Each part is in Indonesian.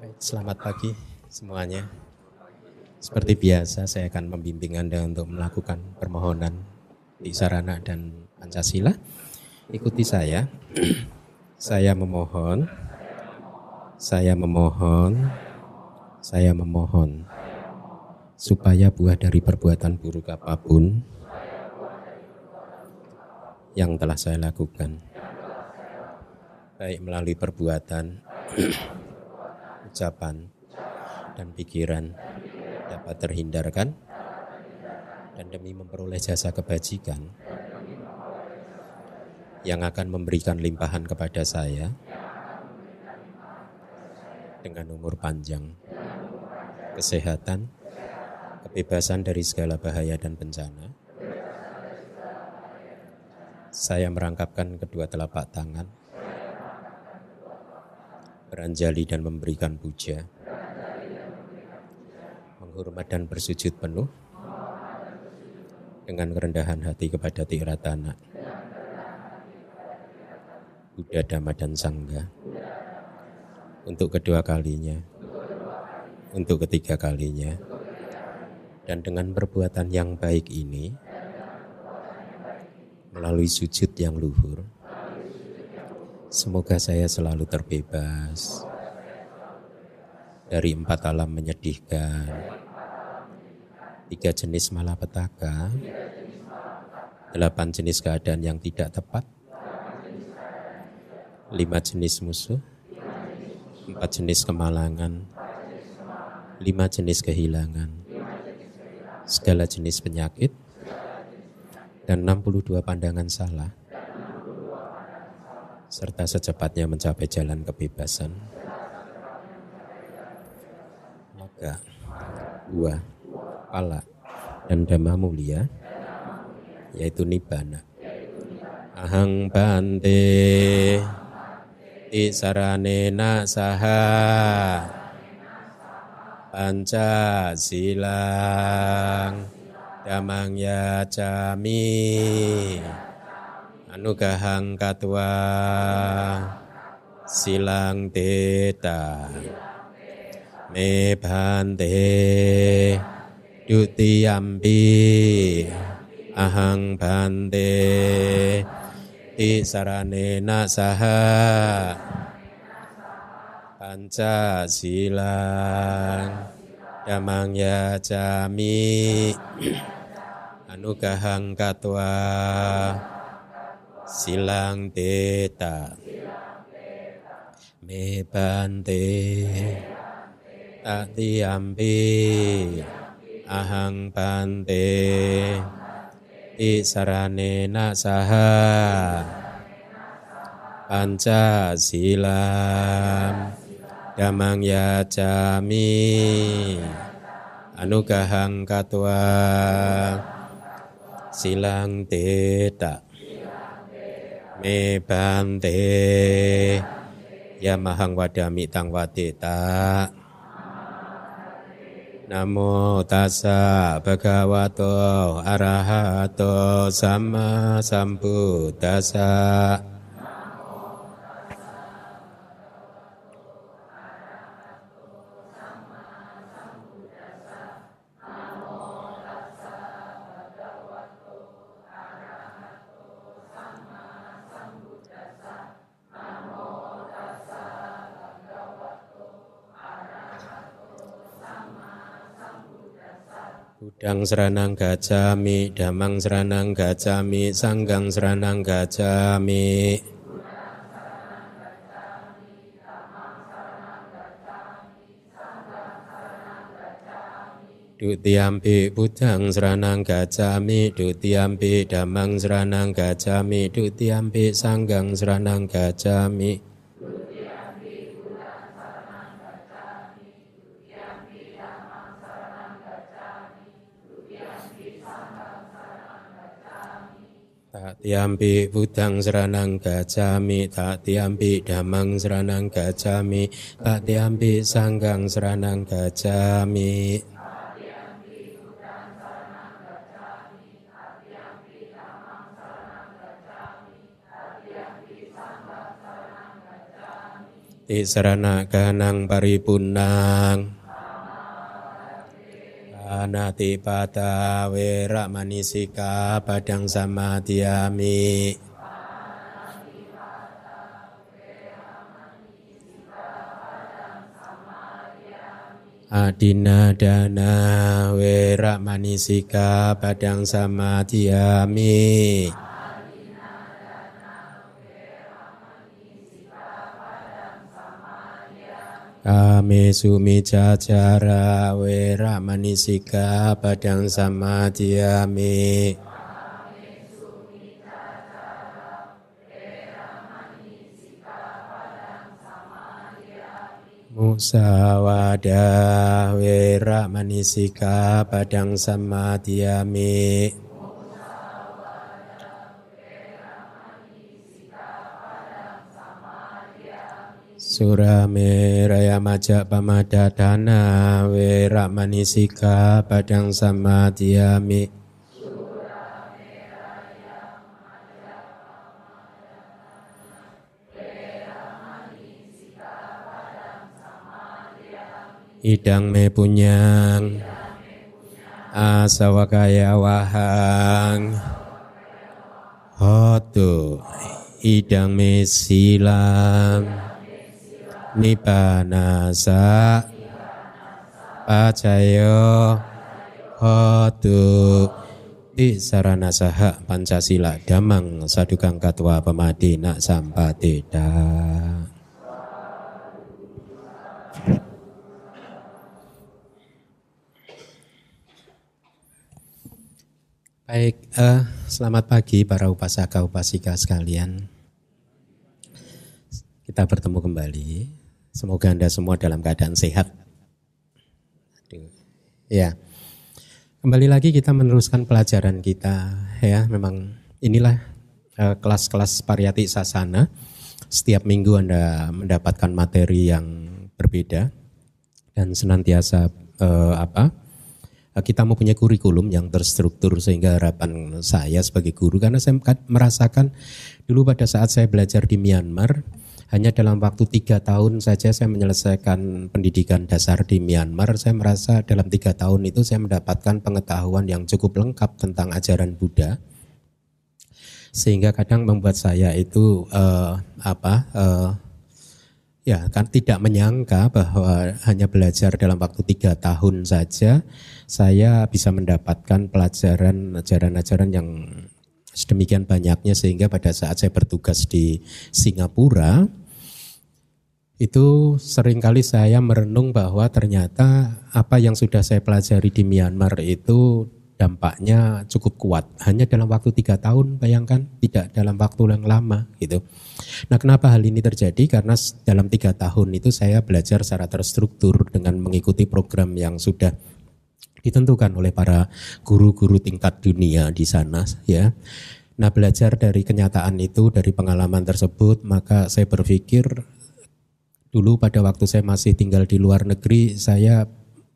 Selamat pagi semuanya. Seperti biasa saya akan membimbing Anda untuk melakukan permohonan di sarana dan Pancasila. Ikuti saya. saya memohon saya memohon saya memohon supaya buah dari perbuatan buruk apa pun yang telah saya lakukan baik melalui perbuatan ucapan dan pikiran dapat terhindarkan dan demi memperoleh jasa kebajikan yang akan memberikan limpahan kepada saya dengan umur panjang, kesehatan, kebebasan dari segala bahaya dan bencana. Saya merangkapkan kedua telapak tangan beranjali dan memberikan puja, menghormat dan bersujud penuh dengan kerendahan hati kepada Tiratana, Buddha, Dhamma, dan Sangga untuk kedua kalinya, untuk ketiga kalinya, dan dengan perbuatan yang baik ini, melalui sujud yang luhur, Semoga saya selalu terbebas dari empat alam menyedihkan, tiga jenis malapetaka, delapan jenis keadaan yang tidak tepat, lima jenis musuh, empat jenis kemalangan, lima jenis kehilangan, segala jenis penyakit, dan 62 pandangan salah serta secepatnya mencapai jalan kebebasan. Maka buah, pala, dan dhamma mulia, yaitu nibbana. Ahang bante na saha panca silang damang ya cami Anugahang katwa silang teta. Me bhante. Dutiyampi ahang bhante. Ti saranena saha panca silang. Damang ya jami anugahang katwa silang teta. Me bante ampi. Ahang bante ti saranena saha. Panca silam. Damang ya jami anugahang katwa silang teta me bante. Yamahang wadami tang wadita Namo tassa bhagavato arahato. Sama sambuddhassa Budang seranang gajami, damang seranang gajami, sanggang seranang gajami. Dutiampi budang seranang gajami, dutiampi damang seranang gajami, dutiampi sanggang seranang gajami. Tiampi budang seranang gajami, tak tiampi damang seranang gajami, tak tiampi sanggang seranang gajami. Tisarana ganang paripunang Anati pada wera manisika padang sama diami. Adina dana wera manisika padang sama diami. Adina dana wera manisika padang sama diami. Anati pata wera manisika padang samadhiami Adina dana wera manisika padang samadhiami Kame sumi cacara wera manisika padang samadhiami Musawada wera manisika padang samadhiami Surame raya majak pamadadana wera manisika padang samadhiami Idang me punyang Asawakaya wahang. Hotu Idang me silang nibanasa pacayo hotu. Di sarana saha pancasila damang sadukang katwa pemadi nak sampatida Baik, uh, selamat pagi para upasaka upasika sekalian. Kita bertemu kembali Semoga Anda semua dalam keadaan sehat. Ya. Kembali lagi kita meneruskan pelajaran kita ya. Memang inilah uh, kelas-kelas pariyati sasana. Setiap minggu Anda mendapatkan materi yang berbeda dan senantiasa uh, apa? Uh, kita mempunyai kurikulum yang terstruktur sehingga harapan saya sebagai guru karena saya merasakan dulu pada saat saya belajar di Myanmar hanya dalam waktu tiga tahun saja saya menyelesaikan pendidikan dasar di Myanmar. Saya merasa dalam tiga tahun itu saya mendapatkan pengetahuan yang cukup lengkap tentang ajaran Buddha. Sehingga kadang membuat saya itu uh, apa uh, ya kan tidak menyangka bahwa hanya belajar dalam waktu tiga tahun saja saya bisa mendapatkan pelajaran ajaran-ajaran yang sedemikian banyaknya sehingga pada saat saya bertugas di Singapura itu sering kali saya merenung bahwa ternyata apa yang sudah saya pelajari di Myanmar itu dampaknya cukup kuat. Hanya dalam waktu tiga tahun, bayangkan tidak dalam waktu yang lama gitu. Nah kenapa hal ini terjadi? Karena dalam tiga tahun itu saya belajar secara terstruktur dengan mengikuti program yang sudah ditentukan oleh para guru-guru tingkat dunia di sana ya. Nah belajar dari kenyataan itu, dari pengalaman tersebut, maka saya berpikir Dulu pada waktu saya masih tinggal di luar negeri, saya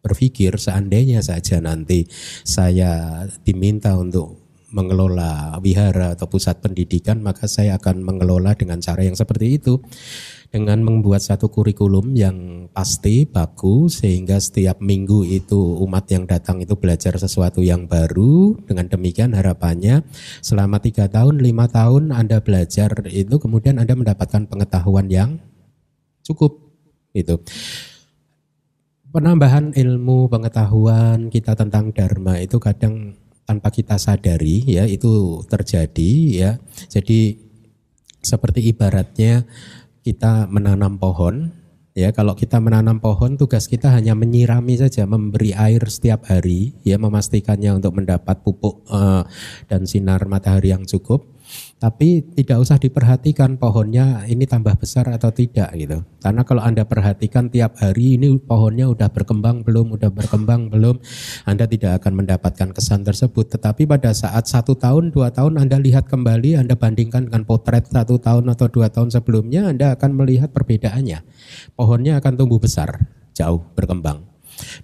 berpikir seandainya saja nanti saya diminta untuk mengelola wihara atau pusat pendidikan, maka saya akan mengelola dengan cara yang seperti itu. Dengan membuat satu kurikulum yang pasti, bagus, sehingga setiap minggu itu umat yang datang itu belajar sesuatu yang baru. Dengan demikian harapannya selama tiga tahun, lima tahun Anda belajar itu kemudian Anda mendapatkan pengetahuan yang cukup itu penambahan ilmu pengetahuan kita tentang dharma itu kadang tanpa kita sadari ya itu terjadi ya. Jadi seperti ibaratnya kita menanam pohon ya. Kalau kita menanam pohon tugas kita hanya menyirami saja memberi air setiap hari ya memastikannya untuk mendapat pupuk uh, dan sinar matahari yang cukup tapi tidak usah diperhatikan pohonnya ini tambah besar atau tidak gitu. Karena kalau Anda perhatikan tiap hari ini pohonnya udah berkembang belum, udah berkembang belum, Anda tidak akan mendapatkan kesan tersebut. Tetapi pada saat satu tahun, dua tahun Anda lihat kembali, Anda bandingkan dengan potret satu tahun atau dua tahun sebelumnya, Anda akan melihat perbedaannya. Pohonnya akan tumbuh besar, jauh berkembang.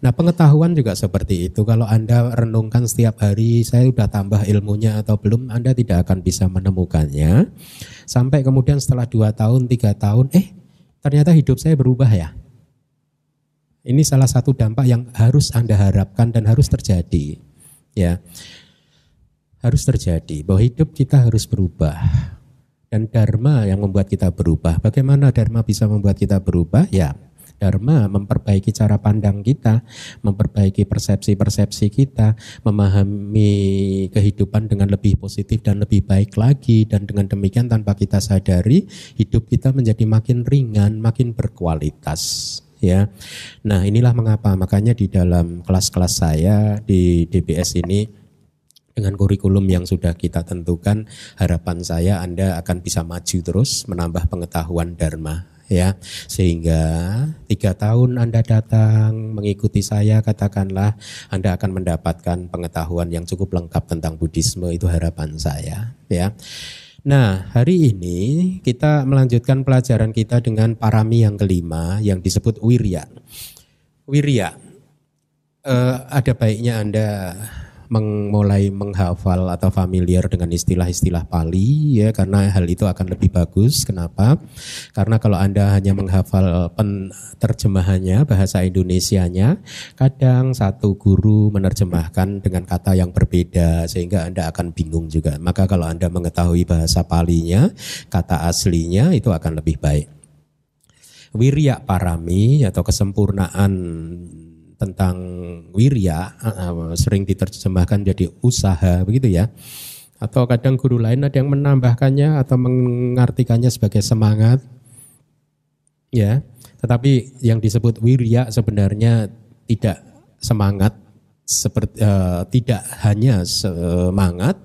Nah pengetahuan juga seperti itu. Kalau Anda renungkan setiap hari, saya sudah tambah ilmunya atau belum, Anda tidak akan bisa menemukannya. Sampai kemudian setelah dua tahun, tiga tahun, eh ternyata hidup saya berubah ya. Ini salah satu dampak yang harus Anda harapkan dan harus terjadi. Ya. Harus terjadi bahwa hidup kita harus berubah. Dan dharma yang membuat kita berubah. Bagaimana dharma bisa membuat kita berubah? Ya, dharma memperbaiki cara pandang kita, memperbaiki persepsi-persepsi kita, memahami kehidupan dengan lebih positif dan lebih baik lagi. Dan dengan demikian tanpa kita sadari hidup kita menjadi makin ringan, makin berkualitas ya. Nah, inilah mengapa. Makanya di dalam kelas-kelas saya di DBS ini dengan kurikulum yang sudah kita tentukan, harapan saya Anda akan bisa maju terus menambah pengetahuan Dharma ya. Sehingga tiga tahun anda datang mengikuti saya katakanlah anda akan mendapatkan pengetahuan yang cukup lengkap tentang Buddhisme itu harapan saya ya. Nah, hari ini kita melanjutkan pelajaran kita dengan parami yang kelima yang disebut wirya. Wirya, eh, ada baiknya Anda mulai menghafal atau familiar dengan istilah-istilah Pali ya karena hal itu akan lebih bagus. Kenapa? Karena kalau Anda hanya menghafal terjemahannya bahasa Indonesianya, kadang satu guru menerjemahkan dengan kata yang berbeda sehingga Anda akan bingung juga. Maka kalau Anda mengetahui bahasa Palinya, kata aslinya itu akan lebih baik. Wirya parami atau kesempurnaan tentang wirya uh, sering diterjemahkan jadi usaha begitu ya. Atau kadang guru lain ada yang menambahkannya atau mengartikannya sebagai semangat. Ya. Tetapi yang disebut wirya sebenarnya tidak semangat seperti uh, tidak hanya semangat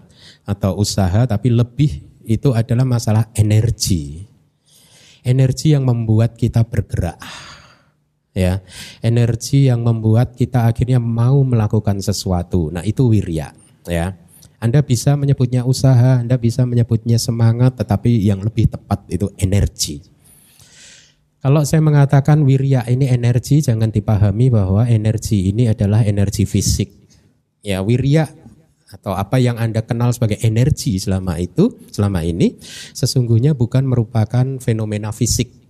atau usaha tapi lebih itu adalah masalah energi. Energi yang membuat kita bergerak ya energi yang membuat kita akhirnya mau melakukan sesuatu. Nah itu wirya ya. Anda bisa menyebutnya usaha Anda bisa menyebutnya semangat tetapi yang lebih tepat itu energi. Kalau saya mengatakan wirya ini energi jangan dipahami bahwa energi ini adalah energi fisik. Ya wirya atau apa yang Anda kenal sebagai energi selama itu, selama ini, sesungguhnya bukan merupakan fenomena fisik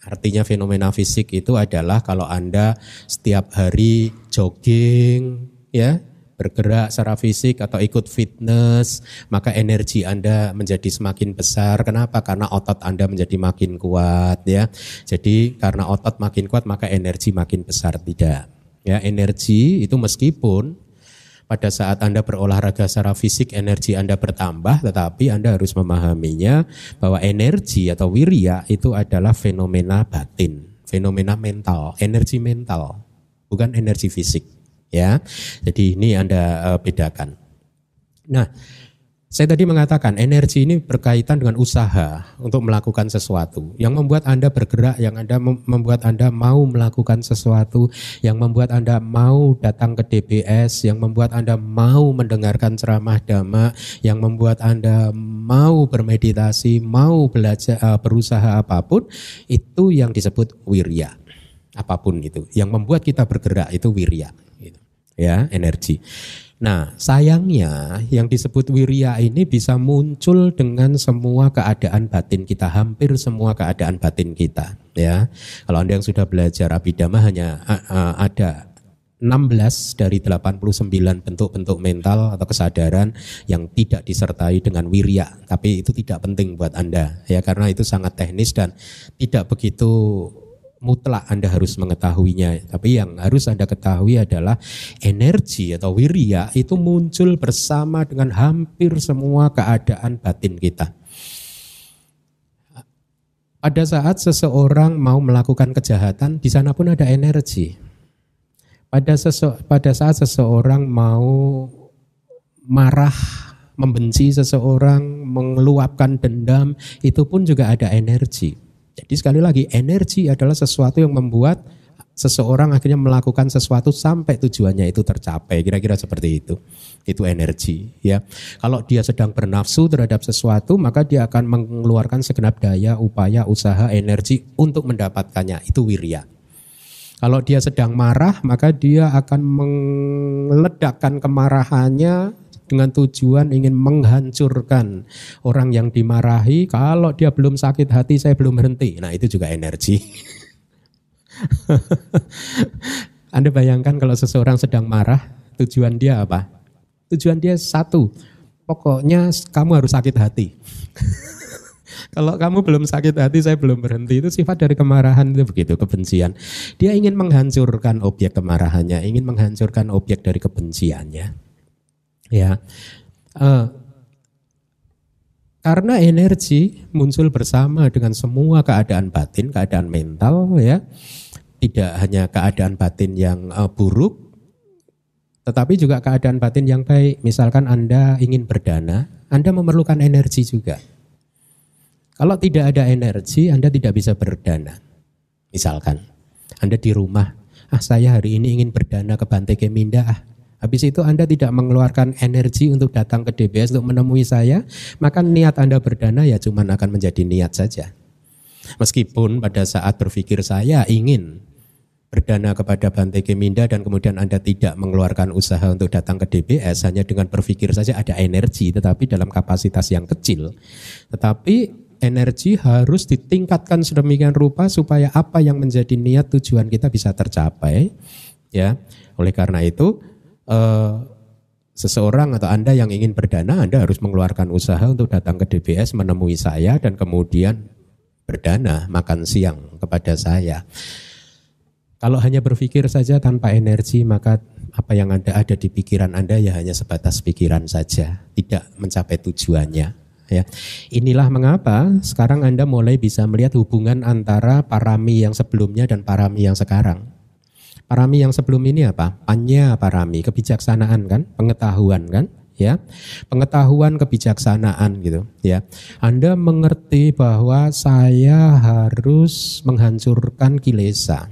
Artinya fenomena fisik itu adalah kalau Anda setiap hari jogging ya, bergerak secara fisik atau ikut fitness, maka energi Anda menjadi semakin besar. Kenapa? Karena otot Anda menjadi makin kuat ya. Jadi karena otot makin kuat maka energi makin besar tidak. Ya, energi itu meskipun pada saat Anda berolahraga secara fisik energi Anda bertambah tetapi Anda harus memahaminya bahwa energi atau wirya itu adalah fenomena batin, fenomena mental, energi mental, bukan energi fisik ya. Jadi ini Anda uh, bedakan. Nah, saya tadi mengatakan energi ini berkaitan dengan usaha untuk melakukan sesuatu. Yang membuat Anda bergerak, yang Anda membuat Anda mau melakukan sesuatu, yang membuat Anda mau datang ke DBS, yang membuat Anda mau mendengarkan ceramah dhamma, yang membuat Anda mau bermeditasi, mau belajar eh, berusaha apa pun, itu yang disebut wirya. Apa pun itu, yang membuat kita bergerak itu wirya, gitu. ya energi. Nah, sayangnya yang disebut wirya ini bisa muncul dengan semua keadaan batin kita, hampir semua keadaan batin kita, ya. Kalau Anda yang sudah belajar abidama hanya uh, ada 16 dari 89 bentuk-bentuk mental atau kesadaran yang tidak disertai dengan wirya, tapi itu tidak penting buat Anda ya karena itu sangat teknis dan tidak begitu mutlak Anda harus mengetahuinya. Tapi yang harus Anda ketahui adalah energi atau wirya itu muncul bersama dengan hampir semua keadaan batin kita. Pada saat seseorang mau melakukan kejahatan, di sana pun ada energi. Pada, sese, pada saat seseorang mau marah, membenci seseorang, mengeluapkan dendam, itu pun juga ada energi. Jadi sekali lagi energi adalah sesuatu yang membuat seseorang akhirnya melakukan sesuatu sampai tujuannya itu tercapai. Kira-kira seperti itu. Itu energi ya. Kalau dia sedang bernafsu terhadap sesuatu, maka dia akan mengeluarkan segenap daya, upaya, usaha, energi untuk mendapatkannya. Itu wirya. Kalau dia sedang marah, maka dia akan meledakkan kemarahannya dengan tujuan ingin menghancurkan orang yang dimarahi. Kalau dia belum sakit hati, saya belum berhenti. Nah itu juga energi. Anda bayangkan kalau seseorang sedang marah, tujuan dia apa? Tujuan dia satu, pokoknya kamu harus sakit hati. Kalau kamu belum sakit hati, saya belum berhenti. Itu sifat dari kemarahan itu begitu, kebencian. Dia ingin menghancurkan objek kemarahannya, ingin menghancurkan objek dari kebenciannya. Ya, uh, karena energi muncul bersama dengan semua keadaan batin, keadaan mental, ya, tidak hanya keadaan batin yang uh, buruk, tetapi juga keadaan batin yang baik. Misalkan Anda ingin berdana, Anda memerlukan energi juga. Kalau tidak ada energi, Anda tidak bisa berdana. Misalkan, Anda di rumah, ah saya hari ini ingin berdana ke Bante Keminda, ah Habis itu Anda tidak mengeluarkan energi untuk datang ke DBS untuk menemui saya, maka niat Anda berdana ya cuma akan menjadi niat saja. Meskipun pada saat berpikir saya ingin berdana kepada Bante Keminda dan kemudian Anda tidak mengeluarkan usaha untuk datang ke DBS hanya dengan berpikir saja ada energi tetapi dalam kapasitas yang kecil. Tetapi energi harus ditingkatkan sedemikian rupa supaya apa yang menjadi niat tujuan kita bisa tercapai ya oleh karena itu eh, seseorang atau anda yang ingin berdana anda harus mengeluarkan usaha untuk datang ke DBS menemui saya dan kemudian berdana makan siang kepada saya kalau hanya berpikir saja tanpa energi maka apa yang ada ada di pikiran anda ya hanya sebatas pikiran saja tidak mencapai tujuannya Ya. Inilah mengapa sekarang Anda mulai bisa melihat hubungan antara parami yang sebelumnya dan parami yang sekarang. Parami yang sebelum ini apa? Panya parami, kebijaksanaan kan, pengetahuan kan, ya. Pengetahuan kebijaksanaan gitu, ya. Anda mengerti bahwa saya harus menghancurkan kilesa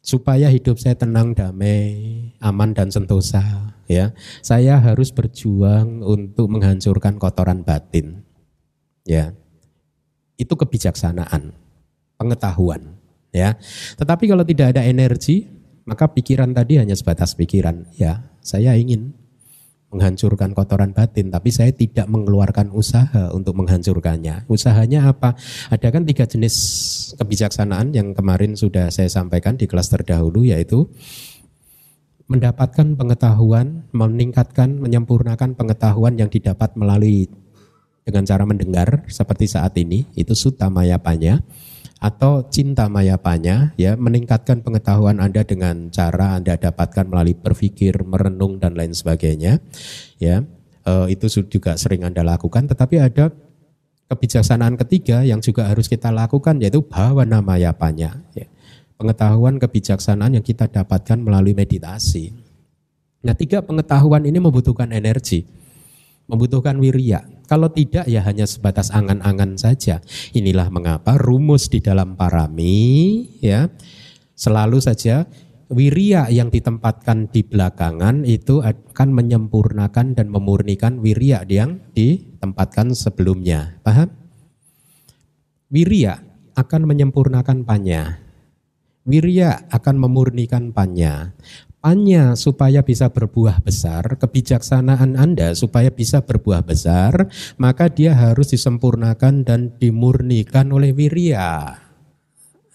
supaya hidup saya tenang, damai, aman dan sentosa ya saya harus berjuang untuk menghancurkan kotoran batin ya itu kebijaksanaan pengetahuan ya. Tetapi kalau tidak ada energi maka pikiran tadi hanya sebatas pikiran. Ya saya ingin menghancurkan kotoran batin tapi saya tidak mengeluarkan usaha untuk menghancurkannya. Usahanya apa? Ada kan tiga jenis kebijaksanaan yang kemarin sudah saya sampaikan di kelas terdahulu yaitu mendapatkan pengetahuan, meningkatkan, menyempurnakan pengetahuan yang didapat melalui dengan cara mendengar seperti saat ini, itu suta mayapanya atau cinta mayapanya ya meningkatkan pengetahuan Anda dengan cara Anda dapatkan melalui berpikir, merenung dan lain sebagainya. Ya, e, itu juga sering Anda lakukan tetapi ada kebijaksanaan ketiga yang juga harus kita lakukan yaitu bawa nama ya pengetahuan kebijaksanaan yang kita dapatkan melalui meditasi. Nah, tiga pengetahuan ini membutuhkan energi, membutuhkan wirya. Kalau tidak ya hanya sebatas angan-angan saja. Inilah mengapa rumus di dalam parami ya selalu saja wirya yang ditempatkan di belakangan itu akan menyempurnakan dan memurnikan wirya yang ditempatkan sebelumnya. Paham? Wirya akan menyempurnakan panya. Wirya akan memurnikan panya. Panya supaya bisa berbuah besar, kebijaksanaan Anda supaya bisa berbuah besar, maka dia harus disempurnakan dan dimurnikan oleh wirya.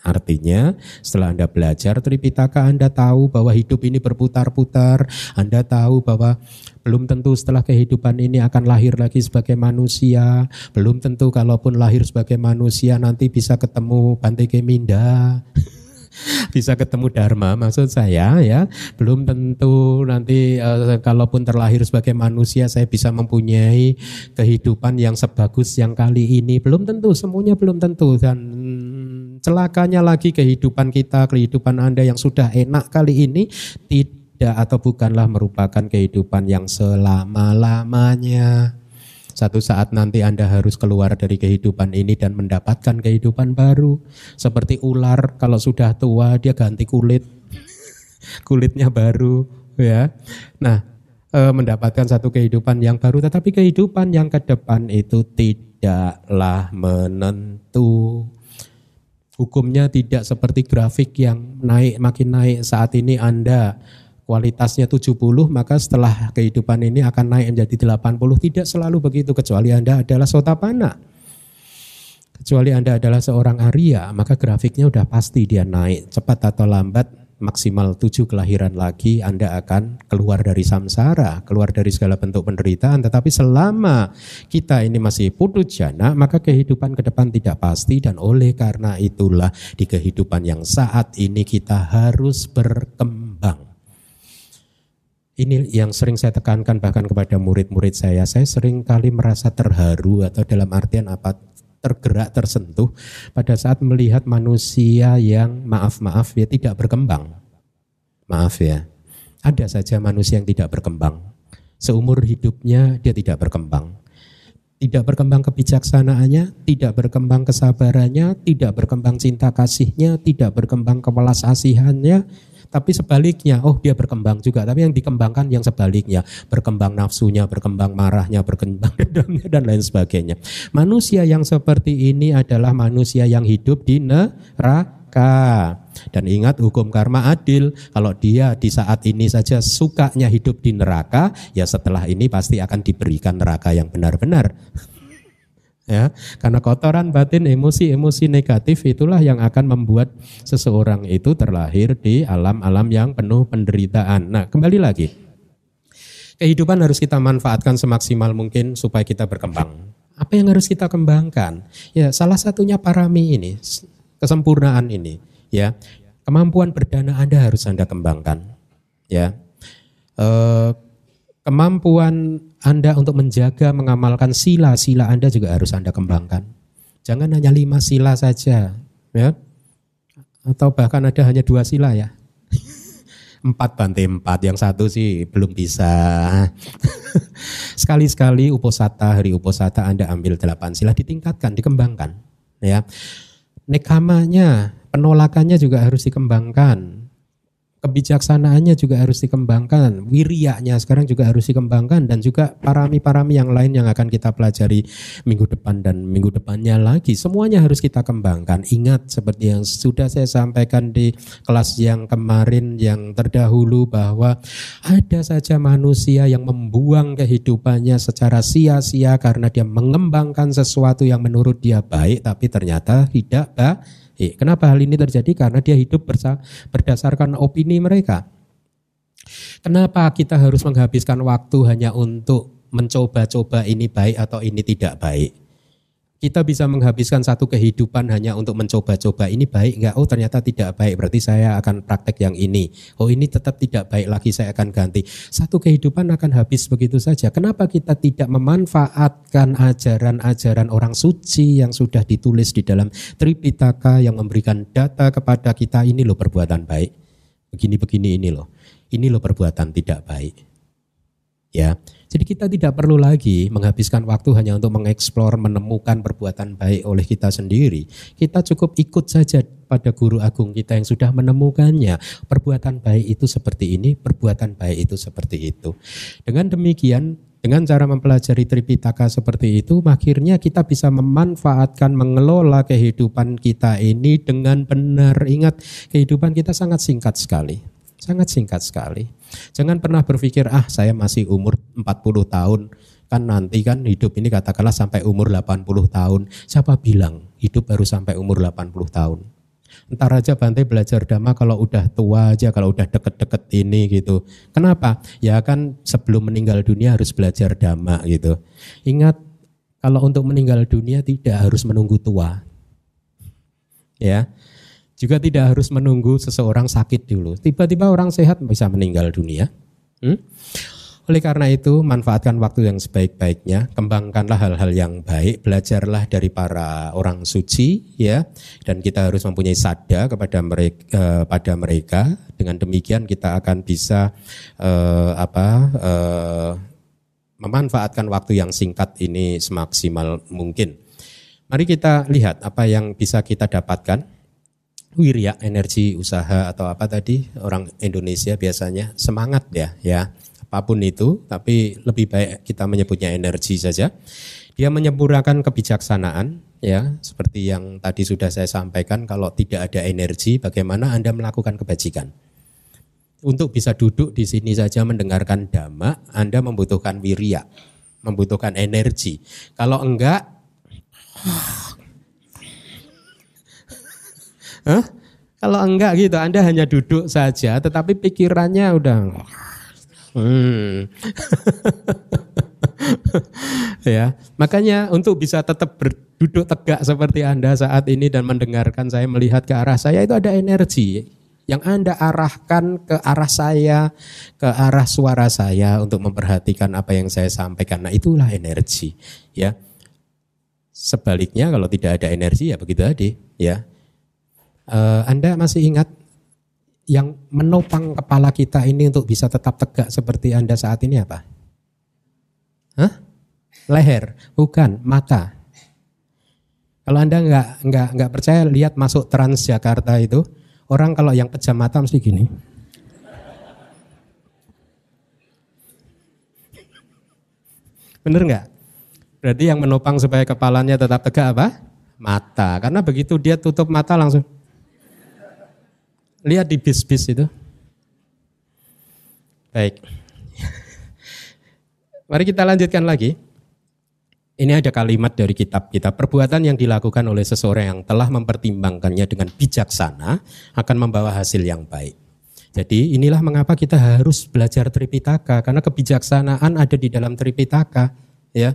Artinya setelah Anda belajar Tripitaka Anda tahu bahwa hidup ini berputar-putar. Anda tahu bahwa belum tentu setelah kehidupan ini akan lahir lagi sebagai manusia. Belum tentu kalaupun lahir sebagai manusia nanti bisa ketemu Bante Keminda bisa ketemu dharma maksud saya ya. Belum tentu nanti uh, kalaupun terlahir sebagai manusia saya bisa mempunyai kehidupan yang sebagus yang kali ini. Belum tentu semuanya belum tentu. Dan celakanya lagi kehidupan kita kehidupan Anda yang sudah enak kali ini tidak atau bukanlah merupakan kehidupan yang selama-lamanya satu saat nanti Anda harus keluar dari kehidupan ini dan mendapatkan kehidupan baru. Seperti ular kalau sudah tua dia ganti kulit. Kulitnya baru ya. Nah, e, mendapatkan satu kehidupan yang baru tetapi kehidupan yang ke depan itu tidaklah menentu. Hukumnya tidak seperti grafik yang naik makin naik saat ini Anda kualitasnya 70 maka setelah kehidupan ini akan naik menjadi 80 tidak selalu begitu kecuali Anda adalah sotapana kecuali Anda adalah seorang Arya maka grafiknya udah pasti dia naik cepat atau lambat maksimal tujuh kelahiran lagi Anda akan keluar dari samsara, keluar dari segala bentuk penderitaan. Tetapi selama kita ini masih putus jana, maka kehidupan ke depan tidak pasti dan oleh karena itulah di kehidupan yang saat ini kita harus berkembang. Ini yang sering saya tekankan bahkan kepada murid-murid saya. Saya sering kali merasa terharu atau dalam artian apa tergerak, tersentuh pada saat melihat manusia yang maaf-maaf ya tidak berkembang. Maaf ya, ada saja manusia yang tidak berkembang. Seumur hidupnya dia tidak berkembang. Tidak berkembang kebijaksanaannya, tidak berkembang kesabarannya, tidak berkembang cinta kasihnya, tidak berkembang kewelas asihannya, tapi sebaliknya, oh dia berkembang juga. Tapi yang dikembangkan yang sebaliknya, berkembang nafsunya, berkembang marahnya, berkembang dendamnya dan lain sebagainya. Manusia yang seperti ini adalah manusia yang hidup di neraka. Dan ingat hukum karma adil, kalau dia di saat ini saja sukanya hidup di neraka, ya setelah ini pasti akan diberikan neraka yang benar-benar ya karena kotoran batin emosi-emosi negatif itulah yang akan membuat seseorang itu terlahir di alam-alam yang penuh penderitaan. Nah kembali lagi. Kehidupan harus kita manfaatkan semaksimal mungkin supaya kita berkembang. Apa yang harus kita kembangkan? Ya salah satunya parami ini kesempurnaan ini ya. Kemampuan berdana anda harus anda kembangkan ya. E, kemampuan anda untuk menjaga, mengamalkan sila-sila Anda juga harus Anda kembangkan. Jangan hanya lima sila saja, ya. Atau bahkan ada hanya dua sila ya. Empat bantai empat, yang satu sih belum bisa. Sekali-sekali uposata, hari uposata Anda ambil delapan sila, ditingkatkan, dikembangkan. Ya. Nekamanya, penolakannya juga harus dikembangkan kebijaksanaannya juga harus dikembangkan, wirianya sekarang juga harus dikembangkan dan juga parami-parami yang lain yang akan kita pelajari minggu depan dan minggu depannya lagi. Semuanya harus kita kembangkan. Ingat seperti yang sudah saya sampaikan di kelas yang kemarin yang terdahulu bahwa ada saja manusia yang membuang kehidupannya secara sia-sia karena dia mengembangkan sesuatu yang menurut dia baik tapi ternyata tidak baik Eh, kenapa hal ini terjadi? Karena dia hidup berdasarkan opini mereka. Kenapa kita harus menghabiskan waktu hanya untuk mencoba-coba ini baik atau ini tidak baik? Kita bisa menghabiskan satu kehidupan hanya untuk mencoba-coba ini baik nggak? Oh ternyata tidak baik, berarti saya akan praktek yang ini. Oh ini tetap tidak baik lagi, saya akan ganti. Satu kehidupan akan habis begitu saja. Kenapa kita tidak memanfaatkan ajaran-ajaran orang suci yang sudah ditulis di dalam Tripitaka yang memberikan data kepada kita ini loh perbuatan baik. Begini-begini ini loh. Ini loh perbuatan tidak baik. Ya, jadi kita tidak perlu lagi menghabiskan waktu hanya untuk mengeksplor, menemukan perbuatan baik oleh kita sendiri. Kita cukup ikut saja pada guru agung kita yang sudah menemukannya. Perbuatan baik itu seperti ini, perbuatan baik itu seperti itu. Dengan demikian, dengan cara mempelajari Tripitaka seperti itu, akhirnya kita bisa memanfaatkan, mengelola kehidupan kita ini dengan benar. Ingat, kehidupan kita sangat singkat sekali. Sangat singkat sekali. Jangan pernah berpikir, ah saya masih umur 40 tahun, kan nanti kan hidup ini katakanlah sampai umur 80 tahun. Siapa bilang hidup baru sampai umur 80 tahun? Entar aja Bante belajar dhamma kalau udah tua aja, kalau udah deket-deket ini gitu. Kenapa? Ya kan sebelum meninggal dunia harus belajar dhamma gitu. Ingat, kalau untuk meninggal dunia tidak harus menunggu tua. Ya, juga tidak harus menunggu seseorang sakit dulu. Tiba-tiba orang sehat bisa meninggal dunia. Hmm? Oleh karena itu, manfaatkan waktu yang sebaik-baiknya, kembangkanlah hal-hal yang baik, belajarlah dari para orang suci, ya, dan kita harus mempunyai sada kepada mereka, eh, pada mereka. Dengan demikian kita akan bisa eh, apa eh, memanfaatkan waktu yang singkat ini semaksimal mungkin. Mari kita lihat apa yang bisa kita dapatkan wirya energi usaha atau apa tadi orang Indonesia biasanya semangat ya ya. Apa pun itu tapi lebih baik kita menyebutnya energi saja. Dia menyempurnakan kebijaksanaan ya. Seperti yang tadi sudah saya sampaikan kalau tidak ada energi bagaimana Anda melakukan kebajikan? Untuk bisa duduk di sini saja mendengarkan dhamma, Anda membutuhkan wirya, membutuhkan energi. Kalau enggak, Hah? Kalau enggak gitu, Anda hanya duduk saja, tetapi pikirannya udah hmm. ya, makanya untuk bisa tetap berduduk tegak seperti Anda saat ini dan mendengarkan saya melihat ke arah saya itu ada energi yang Anda arahkan ke arah saya, ke arah suara saya untuk memperhatikan apa yang saya sampaikan. Nah, itulah energi, ya. Sebaliknya kalau tidak ada energi ya begitu tadi, ya. Uh, anda masih ingat yang menopang kepala kita ini untuk bisa tetap tegak seperti Anda saat ini apa? Hah? Leher, bukan mata. Kalau Anda nggak nggak nggak percaya, lihat masuk Transjakarta itu, orang kalau yang pejam mata mesti gini. Bener nggak? Berarti yang menopang supaya kepalanya tetap tegak apa? Mata. Karena begitu dia tutup mata langsung Lihat di bis-bis itu. Baik. Mari kita lanjutkan lagi. Ini ada kalimat dari kitab kita. Perbuatan yang dilakukan oleh seseorang yang telah mempertimbangkannya dengan bijaksana akan membawa hasil yang baik. Jadi inilah mengapa kita harus belajar Tripitaka karena kebijaksanaan ada di dalam Tripitaka ya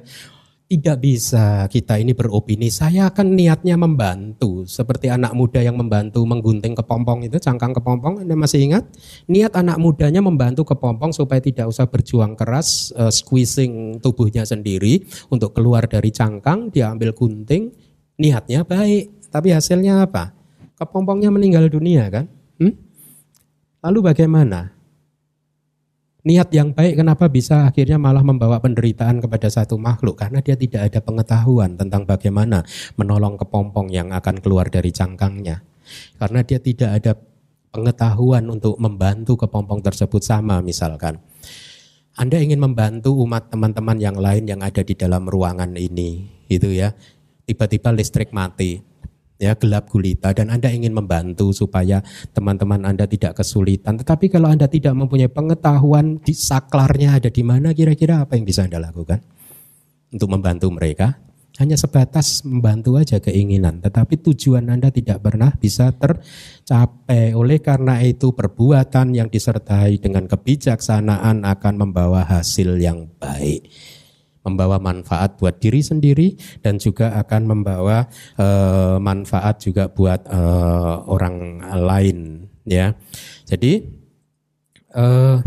tidak bisa kita ini beropini, saya akan niatnya membantu. Seperti anak muda yang membantu menggunting kepompong itu, cangkang kepompong, Anda masih ingat? Niat anak mudanya membantu kepompong supaya tidak usah berjuang keras, uh, squeezing tubuhnya sendiri untuk keluar dari cangkang, dia ambil gunting, niatnya baik. Tapi hasilnya apa? Kepompongnya meninggal dunia kan? Hmm? Lalu bagaimana? Niat yang baik kenapa bisa akhirnya malah membawa penderitaan kepada satu makhluk? Karena dia tidak ada pengetahuan tentang bagaimana menolong kepompong yang akan keluar dari cangkangnya. Karena dia tidak ada pengetahuan untuk membantu kepompong tersebut sama misalkan. Anda ingin membantu umat teman-teman yang lain yang ada di dalam ruangan ini itu ya. Tiba-tiba listrik mati ya gelap gulita dan Anda ingin membantu supaya teman-teman Anda tidak kesulitan. Tetapi kalau Anda tidak mempunyai pengetahuan di saklarnya ada di mana kira-kira apa yang bisa Anda lakukan untuk membantu mereka? Hanya sebatas membantu aja keinginan, tetapi tujuan Anda tidak pernah bisa tercapai. Oleh karena itu perbuatan yang disertai dengan kebijaksanaan akan membawa hasil yang baik membawa manfaat buat diri sendiri dan juga akan membawa uh, manfaat juga buat uh, orang lain ya. Jadi uh,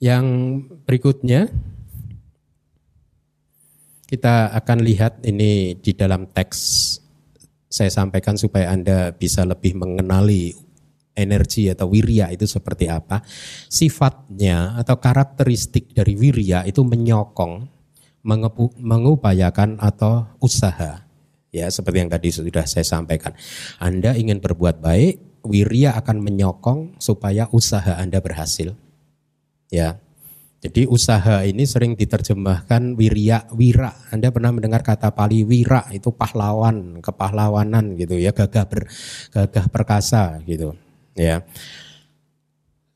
yang berikutnya kita akan lihat ini di dalam teks saya sampaikan supaya Anda bisa lebih mengenali energi atau wirya itu seperti apa. Sifatnya atau karakteristik dari wirya itu menyokong, mengupayakan atau usaha. Ya, seperti yang tadi sudah saya sampaikan. Anda ingin berbuat baik, wirya akan menyokong supaya usaha Anda berhasil. Ya. Jadi usaha ini sering diterjemahkan wirya wira. Anda pernah mendengar kata Pali wira itu pahlawan, kepahlawanan gitu ya, gagah ber, gagah perkasa gitu ya.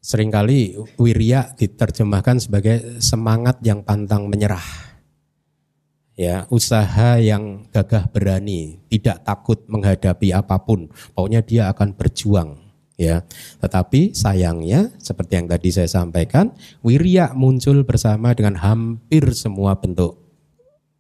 Seringkali wirya diterjemahkan sebagai semangat yang pantang menyerah. Ya, usaha yang gagah berani, tidak takut menghadapi apa pun. Pokoknya dia akan berjuang, ya. Tetapi sayangnya seperti yang tadi saya sampaikan, wirya muncul bersama dengan hampir semua bentuk